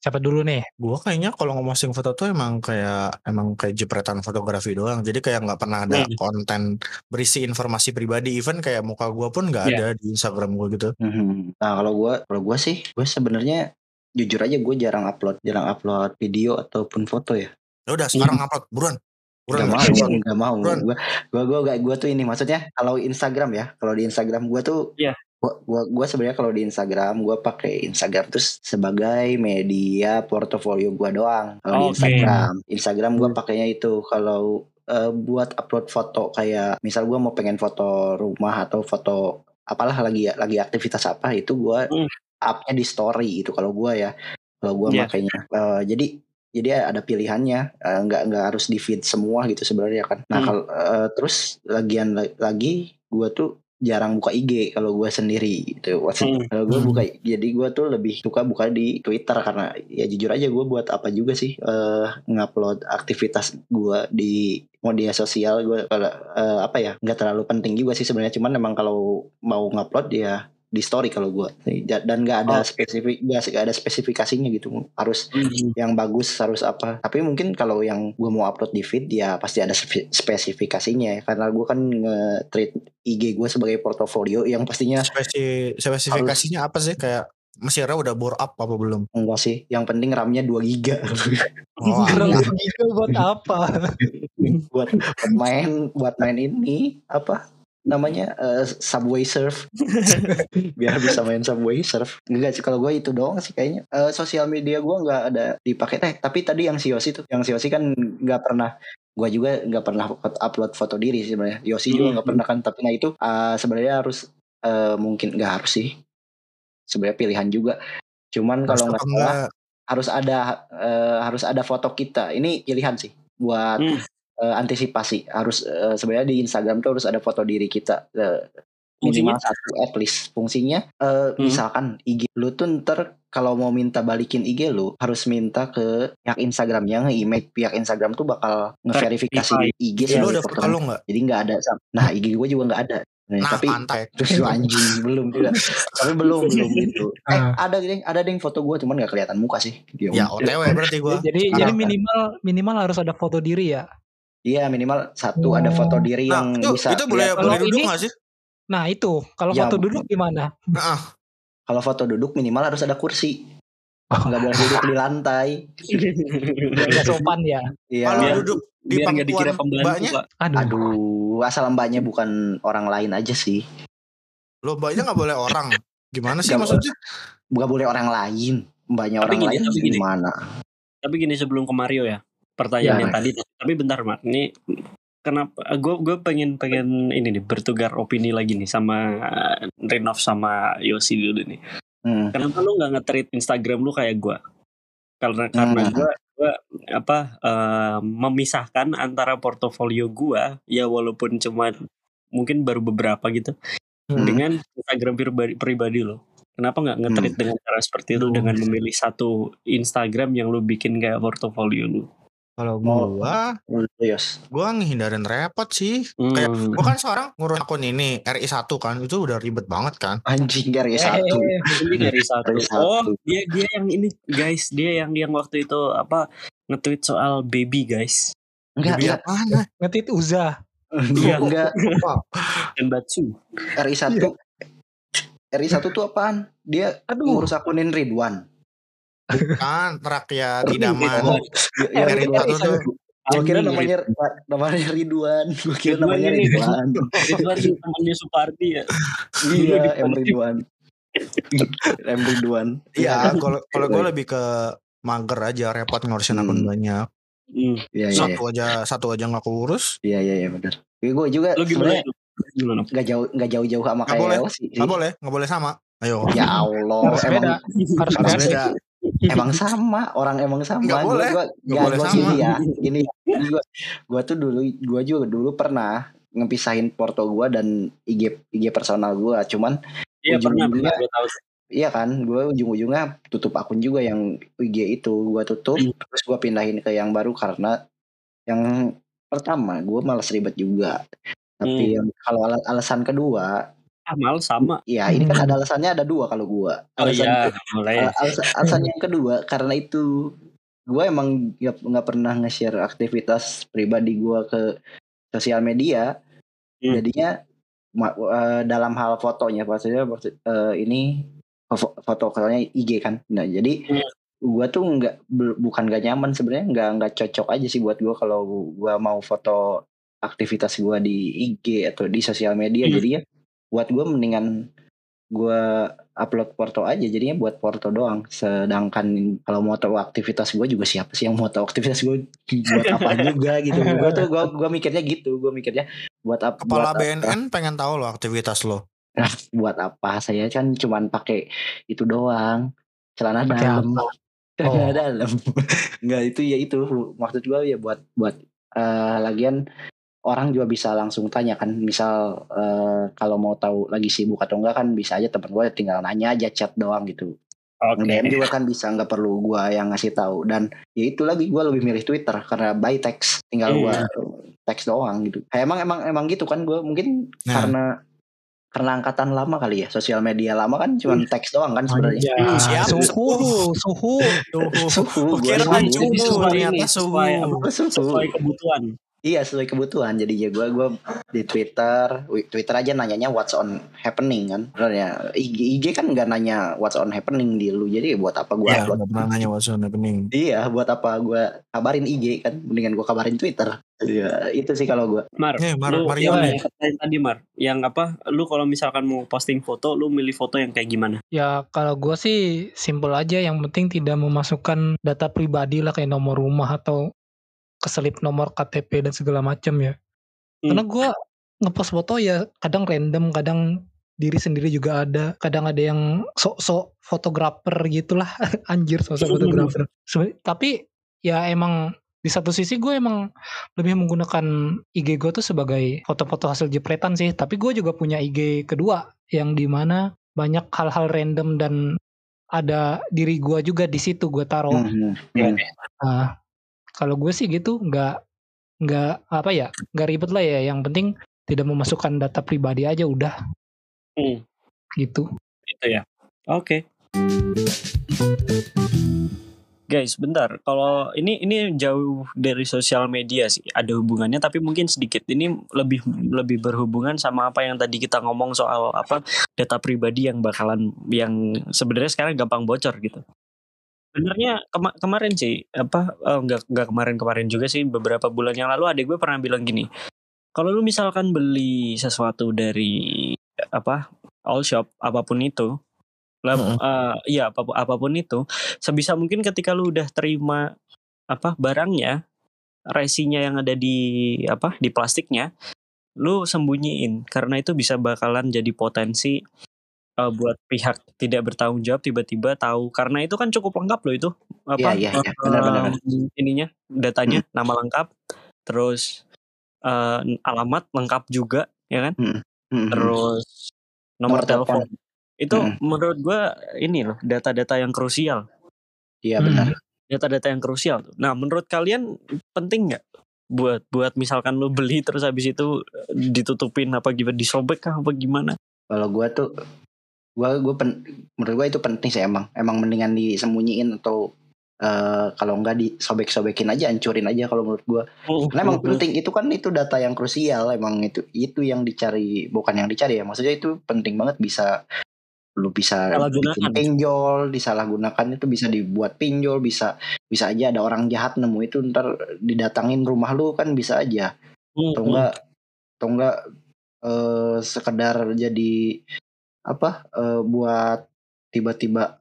Siapa dulu nih? Gua kayaknya kalau ngomosting foto tuh emang kayak emang kayak jepretan fotografi doang. Jadi kayak nggak pernah ada Hmm. konten berisi informasi pribadi. Even kayak muka gua pun nggak Iya. ada di Instagram gua gitu. Mhm. Nah kalau gue, kalau gue sih, gue sebenarnya jujur aja gue jarang upload, jarang upload video ataupun foto ya. Ya udah sekarang upload buruan. Gak mau, gak mau. Gue, gue, gue, gak- gue tuh ini maksudnya kalau Instagram ya, kalau di Instagram gue tuh, Iya. Gue, gue sebenarnya kalau di Instagram gue pakai Instagram terus sebagai media portofolio gue doang. Kalau di Oke. Instagram, Instagram gue pakainya itu kalau eh, buat upload foto kayak, misal gue mau pengen foto rumah atau foto apalah lagi lagi aktivitas apa itu gue Hmm. upnya di story itu kalau gue ya kalau gue Iya. makainya Eh, jadi jadi ada pilihannya eh, nggak nggak harus di feed semua gitu sebenarnya kan nah Hmm. kalau eh, terus lagian la- lagi gue tuh jarang buka IG kalau gue sendiri gitu Maksud- Hmm. kalau gue Hmm. buka jadi gue tuh lebih suka buka di Twitter karena ya jujur aja gue buat apa juga sih eh ngupload aktivitas gue di media sosial gue kalau eh, apa ya nggak terlalu penting juga sih sebenarnya cuman emang kalau mau ngupload ya di story kalau gue dan nggak ada Oh. spesifik nggak nggak ada spesifikasinya gitu harus Hmm. yang bagus harus apa tapi mungkin kalau yang gue mau upload di feed ya pasti ada spe- spesifikasinya ya karena gue kan nge-treat IG gue sebagai portofolio yang pastinya Spesi, spesifikasinya apa sih kayak Mesir udah bore up apa belum? enggak sih yang penting RAM-nya 2 giga Oh, Gerang iya. gitu buat apa? buat buat main buat main ini apa namanya eh, Subway Surf. Biar bisa main Subway Surf. Enggak sih kalau gue itu doang sih kayaknya. Eh, sosial media gue nggak ada dipakai. Eh tapi tadi yang si Yosi tuh. Yang si Yosi kan nggak pernah gue juga nggak pernah upload foto diri sih sebenarnya. Yosi juga nggak pernah kan. Tapi nah itu eh, sebenarnya harus eh, mungkin nggak harus sih. Sebenarnya pilihan juga. Cuman kalau nggak salah harus ada eh, harus ada foto kita. Ini pilihan sih buat Hmm. Eh, antisipasi harus eh, sebenarnya di Instagram tuh harus ada foto diri kita Fungsinya? minimal satu at least fungsinya eh, Hmm. misalkan IG lu tuh ntar kalau mau minta balikin IG lu harus minta ke pihak Instagramnya nge-email pihak Instagram tuh bakal ngeverifikasi IG Lu sebagai udah foto portal. lu enggak? jadi nggak ada sam- nah IG gue juga nggak ada Nah, Nah, tapi pantai. terus lu anjing belum juga tapi belum belum gitu eh Ah. ada deh ada deh foto gue cuman nggak kelihatan muka sih Dia Ya OTW berarti gua. Jadi jadi minimal minimal harus ada foto diri ya. Iya minimal satu ada foto diri Nah, yang itu, bisa itu boleh boleh Kalau duduk nggak sih? Nah itu kalau Ya, foto duduk gimana? Nah, Kalau foto duduk minimal harus ada kursi. Nggak boleh duduk di lantai. Nggak sopan ya. Iya. kalau duduk di biar nggak dikira pangkuan pembantu mbaknya, pak Aduh. Aduh, asal mbaknya bukan orang lain aja sih. lo mbaknya nggak boleh orang. Gimana sih Nggak maksudnya? Nggak boleh orang lain. Mbaknya Tapi orang gini, lain tapi gini. gimana? tapi gini sebelum ke Mario ya pertanyaan Ya. yang tadi tapi bentar mak ini kenapa gue gue pengen pengen ini nih bertukar opini lagi nih sama eh, Renov sama Yosi dulu nih Hmm. kenapa lu nggak nge-treat Instagram lu kayak gue karena karena Hmm. gue gue apa eh, memisahkan antara portofolio gue ya walaupun cuma mungkin baru beberapa gitu Hmm. dengan Instagram pribadi, pribadi lo kenapa nggak nge-treat dengan cara seperti itu Aduh. dengan memilih satu Instagram yang lu bikin kayak portofolio lu Kalau Mau- gua, Lu, Yos. gua ngehindarin repot sih. Kayak Hmm. gua kan sekarang ngurus akun ini RI1 kan, itu udah ribet banget kan. Anjing dari satu. Eh, Ini dari satu. Dari satu. Oh, dia dia yang ini guys, dia yang yang waktu itu apa nge-tweet soal baby guys. Enggak, Biar enggak. mana? ngetit Uza. Iya. Enggak. Dan Batsu. RI1 RI1 tuh apaan? Dia Aduh. ngurus akunin Ridwan. Kan rakyat idaman. Ya, RI1 RI1 tuh Gue kira namanya namanya Ridwan. Gue kira namanya. Ridwan. Ridwan temannya Supardi ya. Iya, Dulu M. Ridwan. M Ridwan. Iya, kalau kalau gue lebih ke mager aja, repot ngurusin Hmm. akun banyak. Hmm. Iya, iya, iya. Satu aja satu aja nggak keurus. Iya, iya, iya benar. Gue juga Lu gimana? sebenarnya Lu? Gimana? nggak jauh jauh-jauh sama kayak boleh. Sih. Nggak boleh, nggak boleh sama. Ayo. Ya Allah, Harus emang beda. Harus Harus beda. Emang sama, orang emang sama. Nggak Gua- boleh. Gua, Nggak nggak, boleh gua sama. gini ya. Gini, gua, gua tuh dulu, gua juga dulu pernah ngepisahin porto gua dan IG IG personal gua. Cuman Iya pernah, Ujung-ujungnya- pernah gue tahu. Iya kan, gue ujung-ujungnya tutup akun juga yang IG itu gue tutup, Hmm. terus gue pindahin ke yang baru karena yang pertama gue malas ribet juga. Tapi Hmm. yang kalau ala- alasan kedua, Amal sama. ya ini kan Hmm. ada alasannya ada dua kalau gue. Oh Alasan, iya, mulai. al- alasan, alasan yang kedua karena itu gue emang nggak pernah nge-share aktivitas pribadi gue ke sosial media. Hmm. Jadinya ma- eh, dalam hal fotonya, maksudnya maksud- eh, ini fo- foto fotonya IG kan. Nah jadi Hmm. gua tuh nggak bukan gak nyaman sebenarnya nggak nggak cocok aja sih buat gua kalau gua mau foto aktivitas gua di IG atau di sosial media Hmm. jadinya buat gua mendingan gua upload porto aja jadinya buat porto doang. Sedangkan kalau mau tahu aktivitas gua juga siapa sih yang mau tahu aktivitas gua? Buat apa juga gitu. Gua tuh gua gua mikirnya gitu. Gua mikirnya buat apa Kepala buat apa? BNN pengen tahu loh aktivitas lo. buat apa? Saya kan cuman pakai itu doang. Celana Pakai dalam. apa? celana Oh. dalam. Nggak itu ya itu. Maksud gua ya buat buat eh, lagian orang juga bisa langsung tanya kan misal eh, kalau mau tahu lagi sibuk atau enggak kan bisa aja temen gue tinggal nanya aja chat doang gitu Oke. DM juga kan bisa nggak perlu gua yang ngasih tahu dan ya itu lagi gua lebih milih Twitter karena by text tinggal gua teks doang gitu. Kayak emang emang emang gitu kan gua mungkin Nah. karena karena angkatan lama kali ya sosial media lama kan cuma teks doang kan sebenarnya Ya, Siap, suhu, suhu. suhu Gua gua kira suhu. suhu, ternyata suhu. suhu. sesuai kebutuhan. Iya sesuai kebutuhan. Jadinya gue gua di Twitter wi- Twitter aja nanyanya what's on happening kan. Sebenarnya IG, IG kan nggak nanya what's on happening di lu. Jadi buat apa gue Iya, upload? pernah nanya what's on happening. iya buat apa gue kabarin IG kan. Mendingan gue kabarin Twitter. Iya itu sih kalau gue Mar, Eh, Mar- lu Mario yang nih. katain tadi Mar, yang apa? Lu kalau misalkan mau posting foto, lu milih foto yang kayak gimana? Ya kalau gue sih simple aja. Yang penting tidak memasukkan data pribadi lah kayak nomor rumah atau keselip nomor KTP dan segala macam ya. Hmm. Karena gue ngepost foto ya kadang random, kadang diri sendiri juga ada, kadang ada yang sok-sok fotografer gitulah, anjir sok-sok fotografer. Sebe- Tapi ya emang di satu sisi gue emang lebih menggunakan IG gue tuh sebagai foto-foto hasil jepretan sih. Tapi gue juga punya IG kedua yang di mana banyak hal-hal random dan ada diri gue juga di situ gue taruh. Hmm, Iya, hmm. Nah, kalau gue sih gitu nggak nggak apa ya nggak ribet lah ya. Yang penting tidak memasukkan data pribadi aja udah Hmm, gitu. gitu ya. Oke. Guys, bentar. Kalau ini ini jauh dari sosial media sih, ada hubungannya tapi mungkin sedikit. Ini lebih lebih berhubungan sama apa yang tadi kita ngomong soal apa data pribadi yang bakalan yang sebenarnya sekarang gampang bocor gitu. Sebenarnya kema- kemarin sih apa eh, nggak nggak kemarin-kemarin juga sih beberapa bulan yang lalu adik gue pernah bilang gini. Kalau lu misalkan beli sesuatu dari apa all shop apa pun itu, lah Mm-mm. eh, iya apa pun apa pun itu, sebisa mungkin ketika lu udah terima apa barangnya, resinya yang ada di apa di plastiknya, lu sembunyiin karena itu bisa bakalan jadi potensi eh, buat pihak tidak bertanggung jawab tiba-tiba tahu karena itu kan cukup lengkap loh itu apa Iya, iya, iya. Benar, benar, benar. em, ininya datanya nama lengkap terus eh, alamat lengkap juga ya kan Hmm, hmm. terus nomor Nomor telepon. telepon itu Mm. menurut gua ini loh data-data yang krusial Iya Hmm. benar. data-data yang krusial tuh nah menurut kalian penting nggak buat buat misalkan lu beli terus habis itu eh, ditutupin apa gimana disobek kah apa gimana Kalau gue tuh, gue gue pen, menurut gue itu penting sih emang. Emang mendingan disembunyiin atau eh, kalau enggak disobek-sobekin aja, hancurin aja kalau menurut gue. Karena emang penting itu kan itu data yang krusial. Emang itu itu yang dicari, bukan yang dicari ya. Maksudnya itu penting banget bisa lu bisa bikin pinjol, disalahgunakan itu bisa dibuat pinjol, bisa bisa aja ada orang jahat nemu itu ntar didatangin rumah lu kan bisa aja Hmm, atau hmm. enggak atau enggak eh sekedar jadi apa eh, buat tiba-tiba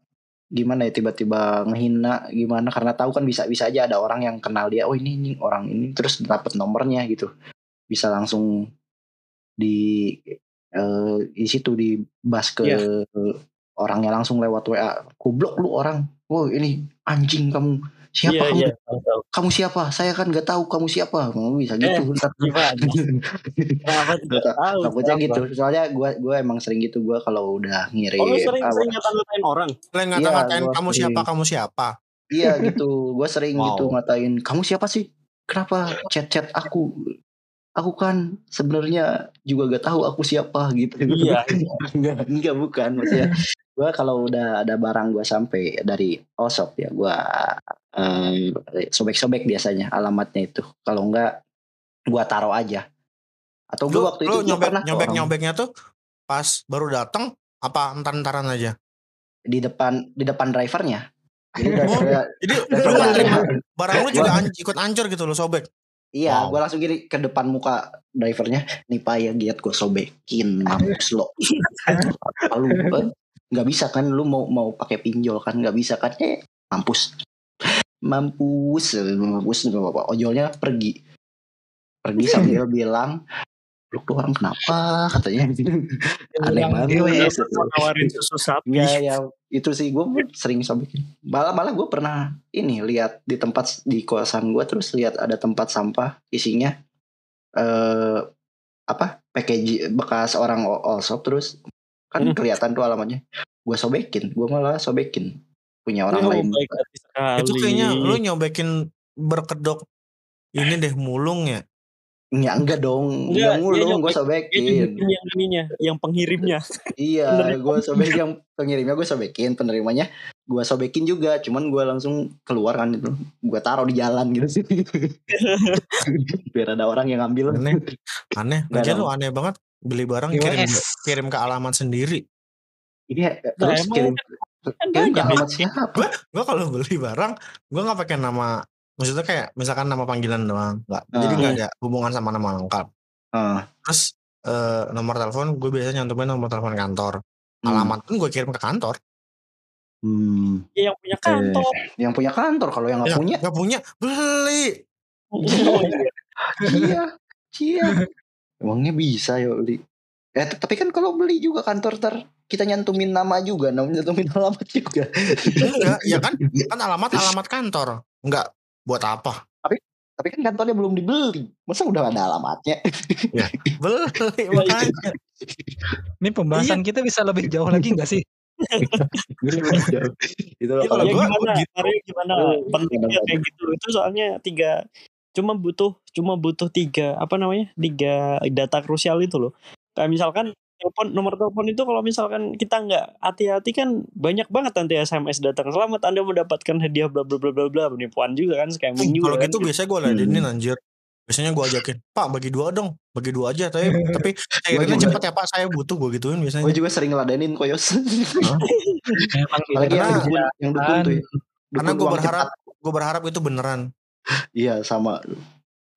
gimana ya tiba-tiba ngehina gimana karena tahu kan bisa bisa aja ada orang yang kenal dia oh ini ini orang ini terus dapat nomornya gitu. Bisa langsung di eh, di situ dibas ke Iya. orangnya langsung lewat WA goblok lu orang. Oh ini anjing kamu siapa Iya, kamu? iya, tahu, tahu. kamu siapa? Saya kan nggak tahu kamu siapa. Oh, bisa Eh, gitu ntar. gimana? Tidak tahu? takutnya gitu. Soalnya gue gue emang sering gitu. Gue kalau udah ngirim oh lu sering apa- sering ngata-ngatain orang? Ngata-ngatain Iya, kamu gua siapa, sering. kamu siapa. iya gitu. Gue sering Wow. gitu ngatain kamu siapa sih? Kenapa chat-chat aku? Aku kan sebenarnya juga gak tahu aku siapa gitu. Iya, enggak enggak bukan maksudnya gue kalau udah ada barang gue sampai dari Osop ya gue eh, sobek-sobek biasanya alamatnya itu kalau enggak gue taruh aja atau gue waktu lu itu nyobek, pernah nyobek, nyobeknya tuh pas baru datang apa entar-entaran aja. di depan di depan drivernya jadi Oh, Jadi barang lu juga an- ikut ancur gitu lo sobek. Iya, Wow. gue langsung gini ke depan muka drivernya. Nih pak ya giat gue sobekin mampus lo. Lalu nggak bisa kan? Lu mau mau pakai pinjol kan? Nggak bisa kan? Eh mampus, mampus, mampus. nggak apa-apa. Ojolnya pergi, pergi sambil bilang, lu tuh orang kenapa? Katanya. Aneh Yang banget. nawarin susu sapi Ya, ya itu sih gue sering sobekin. Malah malah gue pernah ini lihat di tempat di kosan gue terus lihat ada tempat sampah isinya eh apa package bekas orang o- olsop terus kan Hmm. kelihatan tuh alamatnya. Gue sobekin, gue malah sobekin punya orang Oh, lain. Itu kayaknya lu nyobekin berkedok ini deh mulung ya. Ya enggak dong, Enggak, ngulung, gue sobekin. yang ininya, yang pengirimnya. Iya, gue sobek yang pengirimnya gue sobekin, penerimanya gue sobekin juga, cuman gue langsung keluar kan itu, gue taruh di jalan gitu sih, biar ada orang yang ngambil. Aneh. Aneh. Lu aneh banget beli barang kirim kirim ke alamat sendiri. Iya, Nah, terus kirim, Kan kirim ke banyak. alamat siapa? Gue kalau beli barang, gue nggak pakai nama. Maksudnya kayak misalkan nama panggilan doang, nggak. Jadi Ah. nggak ada hubungan sama nama lengkap. Ah, Terus eh, nomor telepon gue biasanya nyantumin nomor telepon kantor. hmm. Alamat pun gue kirim ke kantor. Hmm. Ya, yang punya kantor. Yang punya kantor, kalau yang nggak Ya, punya, nggak punya beli. Oh, iya. iya, iya. Emangnya bisa ya beli? Eh, tapi kan kalau beli juga kantor ter kita nyantumin nama juga, namanya nyantumin alamat juga. Enggak, ya kan? Kan alamat alamat kantor. Enggak buat apa? Tapi kan kantornya belum dibeli, masa udah ada alamatnya? Beli makanya. Ini pembahasan kita bisa lebih jauh lagi nggak sih? itu Iya, Ya, kalau ya gua gimana? gitu. Mario gimana? Oh, Pentingnya kayak gitu. Itu soalnya tiga cuma butuh cuma butuh tiga apa namanya tiga data krusial itu loh kayak misalkan telepon nomor telepon itu kalau misalkan kita nggak hati-hati kan banyak banget nanti SMS datang selamat anda mendapatkan hadiah bla bla bla bla bla penipuan juga kan scamming juga Kalau kan. gitu biasanya gue ladenin anjir. Biasanya gue ajakin, Pak bagi dua dong, bagi dua aja. Tapi tapi akhirnya cepet ya Pak, saya butuh gue gituin biasanya. Gue juga sering ngeladenin koyos. Gitu. Apalagi yang dukun, yang dukun tuh ya. Karena gue berharap, cepat. gue berharap itu beneran. Iya sama.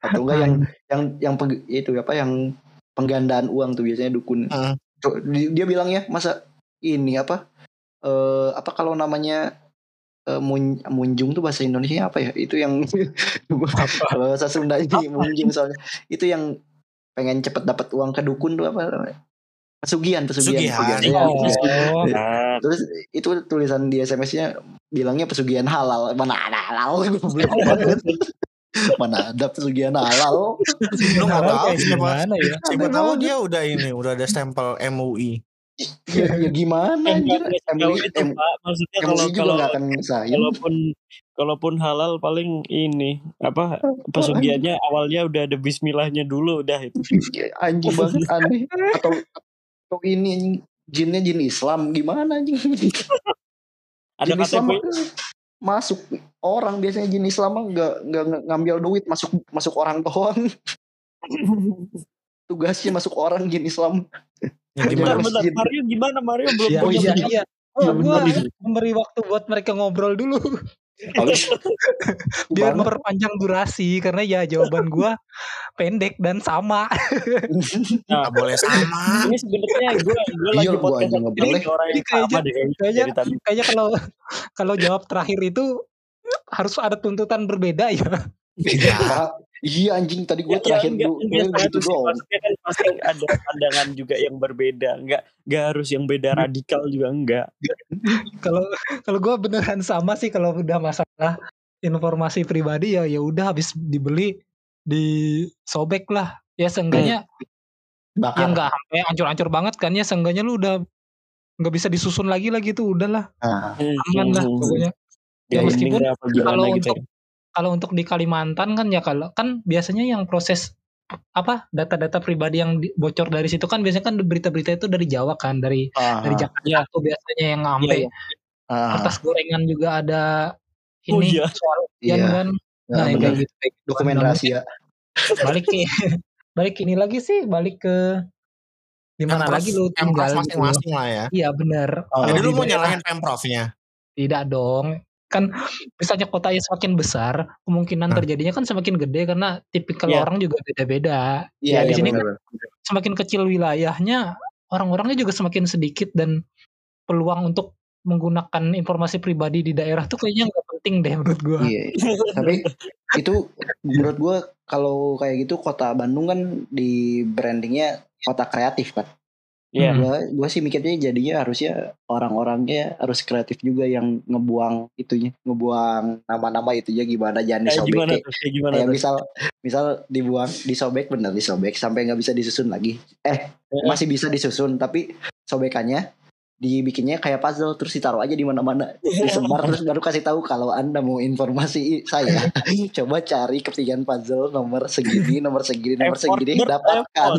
Atau enggak yang yang yang itu apa yang penggandaan uang tuh biasanya dukun. Di- Dia bilangnya masa ini apa? Eh apa kalau namanya eh, mun, munjung tuh bahasa Indonesia apa ya? Itu yang kalau bahasa Sunda ini munjung soalnya. Itu yang pengen cepet dapat uang ke dukun tuh apa namanya? Pesugihan, pesugihan. Pesugihan. pesugihan. Oh, Iya. Nah, Terus itu tulisan di SMS-nya bilangnya pesugihan halal. Mana ada halal? Mana ada pesugihan halal? Lu nggak Halal tahu siapa, gimana ya? siapa tahu dia udah ini, udah ada stempel MUI. Ya, ya gimana MUI, pak maksudnya kalau kalau akan kalaupun kalaupun halal paling ini apa pesugihannya awalnya udah ada Bismillahnya dulu udah itu Anjing banget aneh. Atau atau ini jinnya jin Islam gimana anjing? ada KTP masuk orang biasanya jin Islam mah nggak nggak ngambil duit masuk masuk orang doang. Tugasnya masuk orang jin Islam. Ya bentar gimana? Bentar masjid. Mario gimana Mario belum Oh, punya iya, iya. iya. Oh, gua bener. memberi waktu buat mereka ngobrol dulu biar memperpanjang durasi karena ya jawaban gua pendek dan sama. Nah, boleh sama. ini sebenarnya gue gue lagi Iya, podcast ini boleh. orang Ini yang kayaknya- sama deh kayaknya kayaknya- kalau kalau jawab terakhir itu harus ada tuntutan berbeda ya. Ya, Pak, iya anjing tadi gue Ya, terakhir enggak, dulu enggak gitu doang. kan pasti ada pandangan juga yang berbeda enggak enggak harus yang beda radikal juga enggak Kalau kalau gua beneran sama sih kalau udah masalah informasi pribadi ya ya udah habis dibeli disobek lah. Ya seenggaknya ya Bakar. nggak sampai hancur-hancur banget kan ya seenggaknya lu udah nggak bisa disusun lagi lagi tuh udahlah Nah, aman lah Hmm. pokoknya. Ya, Ya, meskipun kalau gitu untuk ya. kalau untuk di Kalimantan kan ya kalau kan biasanya yang proses apa data-data pribadi yang di- bocor dari situ kan biasanya kan berita-berita itu dari Jawa kan dari ah, dari Jakarta Iya. tuh biasanya yang sampai Iya, ah, kertas gorengan juga ada Oh, ini iya. soal iya. ujian kan Nah, nah, yang bener. kayak gitu kayak gitu. Dokumen Nah, rahasia. balik ke balik ini lagi sih balik ke di mana Pemprov- lagi lu tinggal gitu masing-masing lah ya. iya benar Oh, Jadi lu mau nyalahin Pemprovnya. tidak dong kan misalnya kotanya semakin besar kemungkinan Nah. terjadinya kan semakin gede karena tipikal Iya. orang juga beda-beda Iya, Ya, di iya, sini bener. semakin kecil wilayahnya orang-orangnya juga semakin sedikit dan peluang untuk menggunakan informasi pribadi di daerah tuh kayaknya nggak penting deh menurut gua Iya, iya. Tapi itu menurut gue kalau kayak gitu kota Bandung kan di brandingnya kota kreatif kan. Iya. Hmm. Gua gua sih mikirnya jadinya harusnya orang-orangnya harus kreatif juga yang ngebuang itunya, ngebuang nama-nama itunya gimana jangan Kayak disobek. gimana Kayak, tuh? Kayak gimana kayak tuh? misal misal dibuang disobek bener disobek sampai nggak bisa disusun lagi. Eh Heeh. masih bisa disusun tapi sobekannya dibikinnya kayak puzzle terus ditaruh aja di mana-mana disebar terus baru kasih tahu kalau anda mau informasi saya coba cari kepingan puzzle nomor segini nomor segini nomor Effort, segini dapatkan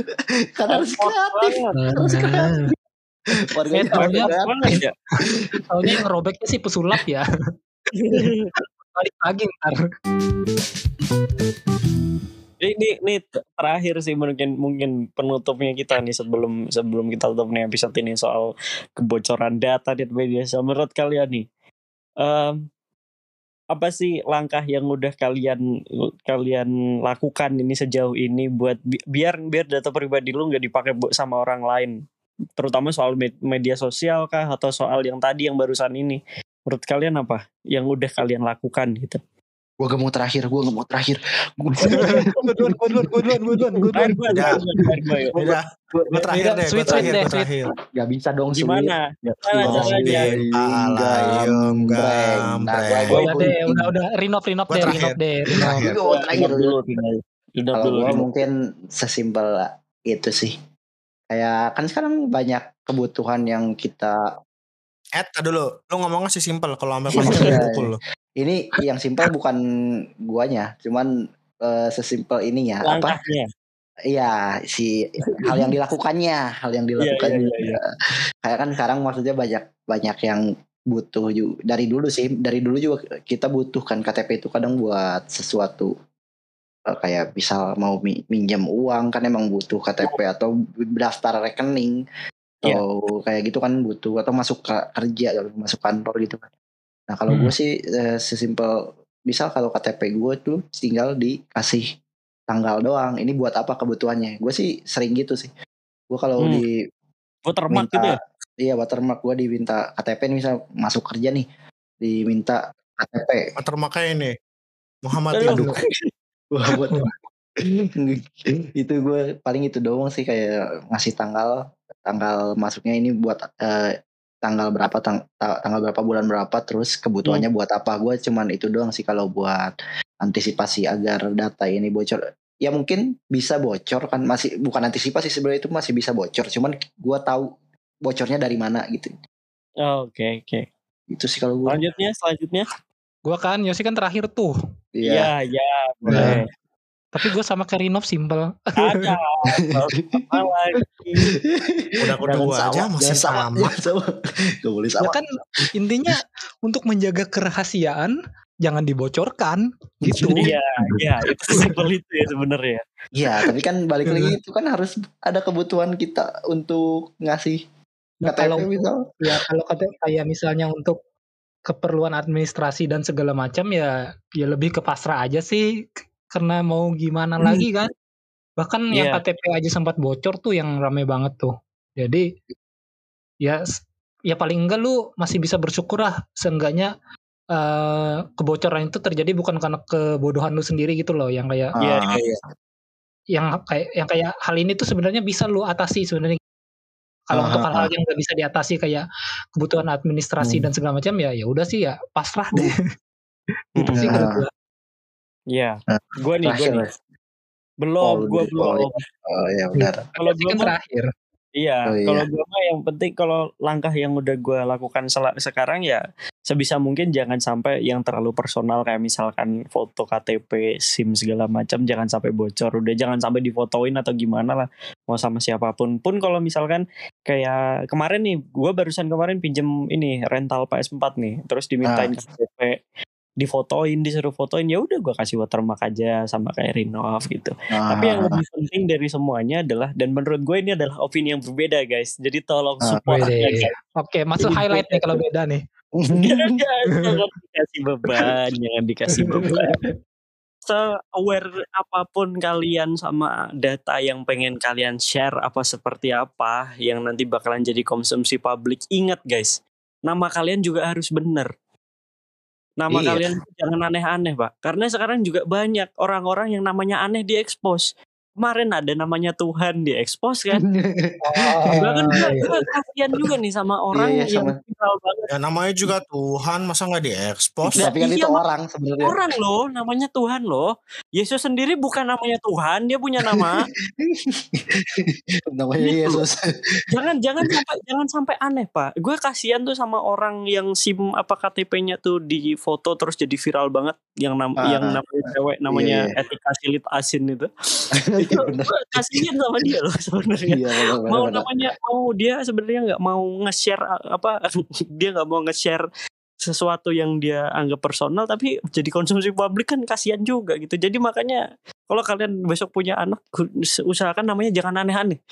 kan harus kreatif harus kreatif warga Eh, itu harus taunya- kreatif. Banget ya. Soalnya yang robeknya sih pesulap ya. Balik lagi ntar. Ini ini terakhir sih mungkin mungkin penutupnya kita nih sebelum sebelum kita tutup nih episode ini soal kebocoran data di media sosial. Menurut kalian nih em, apa sih langkah yang udah kalian kalian lakukan ini sejauh ini buat bi- biar biar data pribadi lu nggak dipakai sama orang lain? Terutama soal med- media sosial kah atau soal yang tadi yang barusan ini? Menurut kalian apa yang udah kalian lakukan gitu gue gak mau terakhir gue gak mau terakhir Gue duluan, gue duluan, gue duluan, gue duluan, gue duluan. Yuk. Udah, gue terakhir deh, gue terakhir, gue terakhir. gak bisa dong. Gimana? Oh, caranya. Alayum, gambreng. Gua- gambreng. gua Udah deh, udah, udah. Rinop, rinop Gua deh, terakhir. rinop deh. Terakhir. Dulu, Kalau gue mungkin sesimpel itu sih. Kayak kan sekarang banyak kebutuhan yang kita Eh, tar dulu. Lu ngomongnya sih simpel. Kalau sampai Iya, konsep iya. pukul lu. ini yang simpel bukan guanya, cuman eh, sesimpel ininya apa? Langkahnya. Iya, si hal yang dilakukannya, hal yang dilakukannya. iya, iya, Kayak kan sekarang maksudnya banyak banyak yang butuh juga dari dulu sih, dari dulu juga kita butuhkan KTP itu kadang buat sesuatu eh, kayak misal mau mi- minjam uang kan emang butuh KTP atau daftar rekening Iya. atau kayak gitu kan butuh atau masuk ke kerja atau masuk kantor gitu kan. Nah kalau Hmm. gue sih eh, sesimpel misal kalau KTP gue tuh tinggal dikasih tanggal doang. Ini buat apa kebutuhannya? Gue sih sering gitu sih. Gue kalau Hmm. di Watermark minta gitu ya? iya watermark gue diminta KTP nih misal masuk kerja nih diminta KTP Watermarknya ini. Muhammad Aduh. Induk. Wah, buat itu gue paling itu doang sih kayak ngasih tanggal tanggal masuknya ini buat eh, tanggal berapa tang- ta- tanggal berapa bulan berapa terus kebutuhannya buat apa gue cuman itu doang sih kalau buat antisipasi agar data ini bocor ya mungkin bisa bocor kan masih bukan antisipasi sebenarnya itu masih bisa bocor cuman gue tahu bocornya dari mana gitu Oh, Oke, oke. itu sih kalau gue Selanjutnya, selanjutnya. Gue kan, Yosi kan terakhir tuh. iya Iya, iya, boleh. Tapi gue sama kayak Rinop simple. Ada. Lagi? Udah kedua aja masih sama. sama. Gak boleh Ya sama kan intinya untuk menjaga kerahasiaan jangan dibocorkan gitu. Iya, iya, itu simpel itu ya sebenarnya. Iya, tapi kan balik lagi itu kan harus ada kebutuhan kita untuk ngasih Nah, kalau misal. ya kalau kata kayak misalnya untuk keperluan administrasi dan segala macam ya ya lebih ke pasrah aja sih karena mau gimana lagi kan bahkan yang Iya. KTP aja sempat bocor tuh yang rame banget tuh jadi ya ya paling enggak lu masih bisa bersyukur lah seenggaknya eh, kebocoran itu terjadi bukan karena kebodohan lu sendiri gitu loh yang kayak Iya, Ah, iya, iya. yang kayak yang kayak hal ini tuh sebenarnya bisa lu atasi sebenarnya kalau Ah, untuk ah, hal-hal yang nggak bisa diatasi kayak kebutuhan administrasi Hmm. dan segala macam ya ya udah sih ya pasrah deh gitu sih Ah. kalau gua Iya. Nah, Gue nih, gue Terakhir. nih. Belum, Oh, oh, belum. Oh iya benar. Kalau gue kan terakhir Iya, Oh, iya. kalau gue mah yang penting kalau langkah yang udah gue lakukan sekarang ya sebisa mungkin jangan sampai yang terlalu personal kayak misalkan foto KTP, SIM segala macam jangan sampai bocor. Udah jangan sampai difotoin atau gimana lah mau sama siapa pun. Pun kalau misalkan kayak kemarin nih, gue barusan kemarin pinjem ini rental PS4 nih, terus dimintain KTP difotoin disuruh fotoin ya udah gue kasih watermark aja sama kayak Rinov gitu Ah, tapi yang lebih penting dari semuanya adalah dan menurut gue ini adalah opini yang berbeda guys. Jadi tolong Ah, support ya Wede. guys. oke masuk Jadi highlight nih kalau beda nih jangan, jangan dikasih beban, jangan dikasih beban. Se-aware apa pun kalian sama data yang pengen kalian share apa seperti apa yang nanti bakalan jadi konsumsi publik. Ingat guys, nama kalian juga harus benar. Nama Iya. kalian jangan aneh-aneh, Pak. Karena sekarang juga banyak orang-orang yang namanya aneh diekspos. Kemarin ada namanya Tuhan diekspos kan. Bahkan gue iya. gue kasihan juga nih sama orang Iya, iya, yang sama. Banget. Ya namanya juga Tuhan, masa nggak diekspos? Nah, Tapi kan iya, itu orang sebenarnya. Orang loh, namanya Tuhan loh. Yesus sendiri bukan namanya Tuhan, dia punya nama. Namanya Gitu. Yesus. jangan jangan sampai jangan sampai aneh pak gue kasihan tuh sama orang yang sim apa KTP-nya tuh di foto terus jadi viral banget yang nam Ah, yang namanya cewek namanya iya. etika silit asin itu itu Iya kasihan sama dia loh sebenarnya Iya mau namanya mau dia sebenarnya nggak mau nge-share apa dia nggak mau nge-share sesuatu yang dia anggap personal tapi jadi konsumsi publik kan kasihan juga gitu jadi makanya kalau kalian besok punya anak usahakan namanya jangan aneh-aneh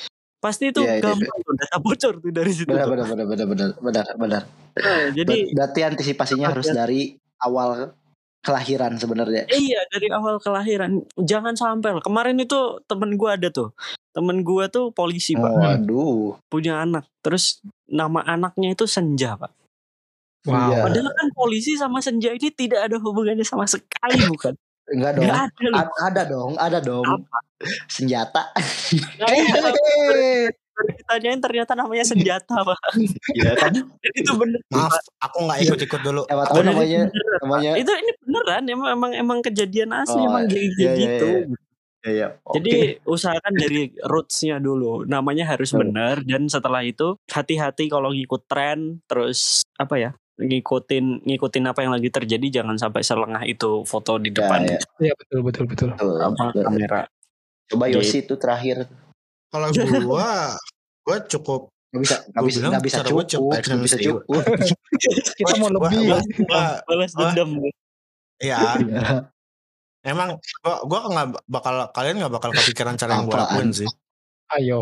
pasti itu iya, gampang tuh data bocor tuh dari situ Benar benar benar benar benar benar benar. Nah, jadi Ber- Berarti antisipasinya harus Ada. dari awal kelahiran sebenarnya. iya dari awal kelahiran jangan sampai lah. kemarin itu temen gua ada tuh temen gua tuh polisi pak Waduh. punya anak terus nama anaknya itu Senja pak Wow. Iya. Padahal kan polisi sama senja ini tidak ada hubungannya sama sekali bukan? Enggak dong. Ada. A- ada dong, ada dong. Senjata. Nah, iya, baru ditanyain ternyata namanya senjata pak. Iya kan? Itu bener. Maaf, aku nggak ikut-ikut dulu. Siapa Aku tahu Bener, namanya beneran, namanya. Itu ini beneran emang emang, emang kejadian asli Oh, emang jadi iya, iya, ya ya. Jadi usahakan dari rootsnya dulu, namanya harus benar dan setelah itu hati-hati kalau ngikut tren, terus apa ya ngikutin ngikutin apa yang lagi terjadi, jangan sampai selengah itu foto di depan ya. Iya betul betul betul. apa kamera. Coba Gitu. Yosi itu terakhir Kalau gua, gua cukup nggak bisa nggak Gua bisa nggak bisa cukup nggak bisa cukup Kita mau lebih. Balas dendam. ya emang gua gua nggak bakal kalian nggak bakal kepikiran cara yang gua Apaan? lakuin sih. Ayo.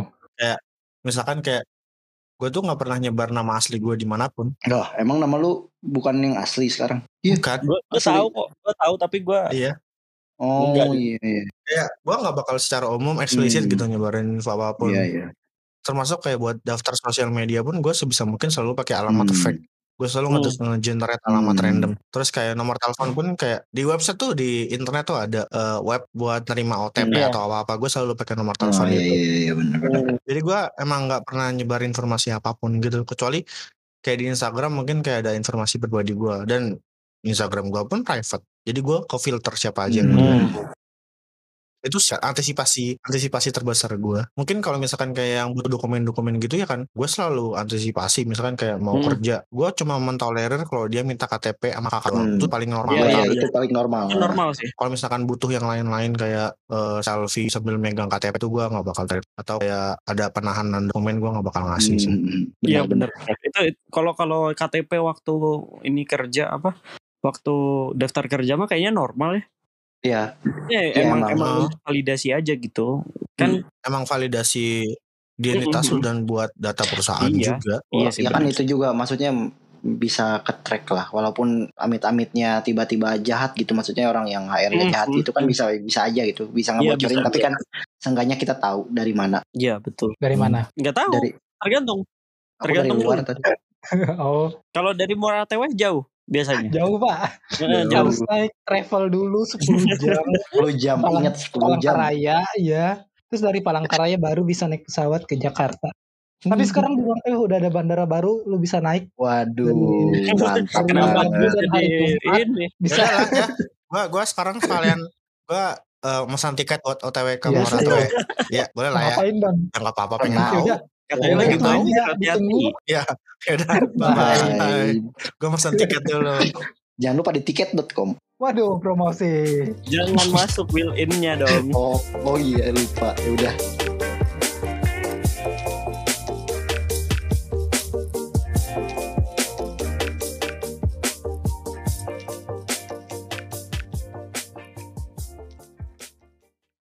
Misalkan kayak gue tuh nggak pernah nyebar nama asli gue di mana pun. Loh, emang nama lu bukan yang asli sekarang Iya. Bukan. Gue Asli. tahu kok, gue tahu tapi gue Iya. oh Enggak. iya iya Kayak gue nggak bakal secara umum eksplisit Hmm. gitu nyebarin info apa pun. iya iya Termasuk kayak buat daftar sosial media pun gue sebisa mungkin selalu pakai alamat Hmm. fake. Gue selalu Hmm. nge- nge-generate alamat Hmm. random. Terus kayak nomor telepon pun kayak di website tuh di internet tuh ada eh, web buat nerima OTP Iya. atau apa-apa. Gue selalu pakai nomor oh telepon iya itu. iya iya benar benar Jadi gue emang nggak pernah nyebar informasi apa pun gitu. Kecuali kayak di Instagram mungkin kayak ada informasi pribadi gue. Dan Instagram gue pun private. Jadi gue ke filter siapa aja yang Hmm. Itu sih antisipasi antisipasi terbesar gue. Mungkin kalau misalkan kayak yang butuh dokumen-dokumen gitu ya kan, gue selalu antisipasi. Misalkan kayak mau Hmm. kerja, gue cuma mentolerir kalau dia minta KTP sama kakak. Hmm. Itu paling normal. Iya, Iya, iya, itu paling normal itu normal sih. kalau misalkan butuh yang lain-lain kayak eh, selfie sambil megang KTP itu gue nggak bakal terima. Atau kayak ada penahanan dokumen gue nggak bakal ngasih sih. Hmm, Iya benar. Itu itu- kalau kalau KTP waktu ini kerja apa? Waktu daftar kerja mah kayaknya normal ya. Iya, Ya, Iya, emang emang. emang untuk validasi aja gitu. Kan Emang validasi identitas lu dan buat data perusahaan Iya. juga. iya sih. ya kan itu juga maksudnya bisa ke track lah walaupun amit-amitnya tiba-tiba jahat gitu maksudnya orang yang HR-nya Hmm, jahat hmm, itu kan bisa bisa aja gitu bisa Iya, ngebocorin bisa tapi kan seenggaknya kita tahu dari mana Iya betul. Dari mana? Nggak tahu. dari Tergantung. aku dari Tergantung luar lu. tadi oh, Kalau dari Muara Teweh jauh biasanya. jauh Pak. Jauh. jauh. Harus naik travel dulu 10 jam. 10 jam Palang- ingat 10 jam Palangkaraya, ya. Terus dari Palangkaraya baru bisa naik pesawat ke Jakarta. Tapi sekarang di luar udah ada bandara baru, lu bisa naik waduh mantap Kenapa dan jadi ini? bisa lah ya. Gua gua sekarang sekalian gua eh, mesan tiket buat OTW ke Iya, Muara Teweh. Ya, boleh lah ya. ngapain bang? Ya nggak apa-apa pengen Kenal. tahu. Katanya Oh, lagi aja, hati-hati. ditunggu. Ya, yaudah. Bye bye. Bye. Gua mesan tiket dulu. jangan lupa di tiket.com Waduh, promosi. Jangan masuk will in-nya dong. oh oh iya lupa ya udah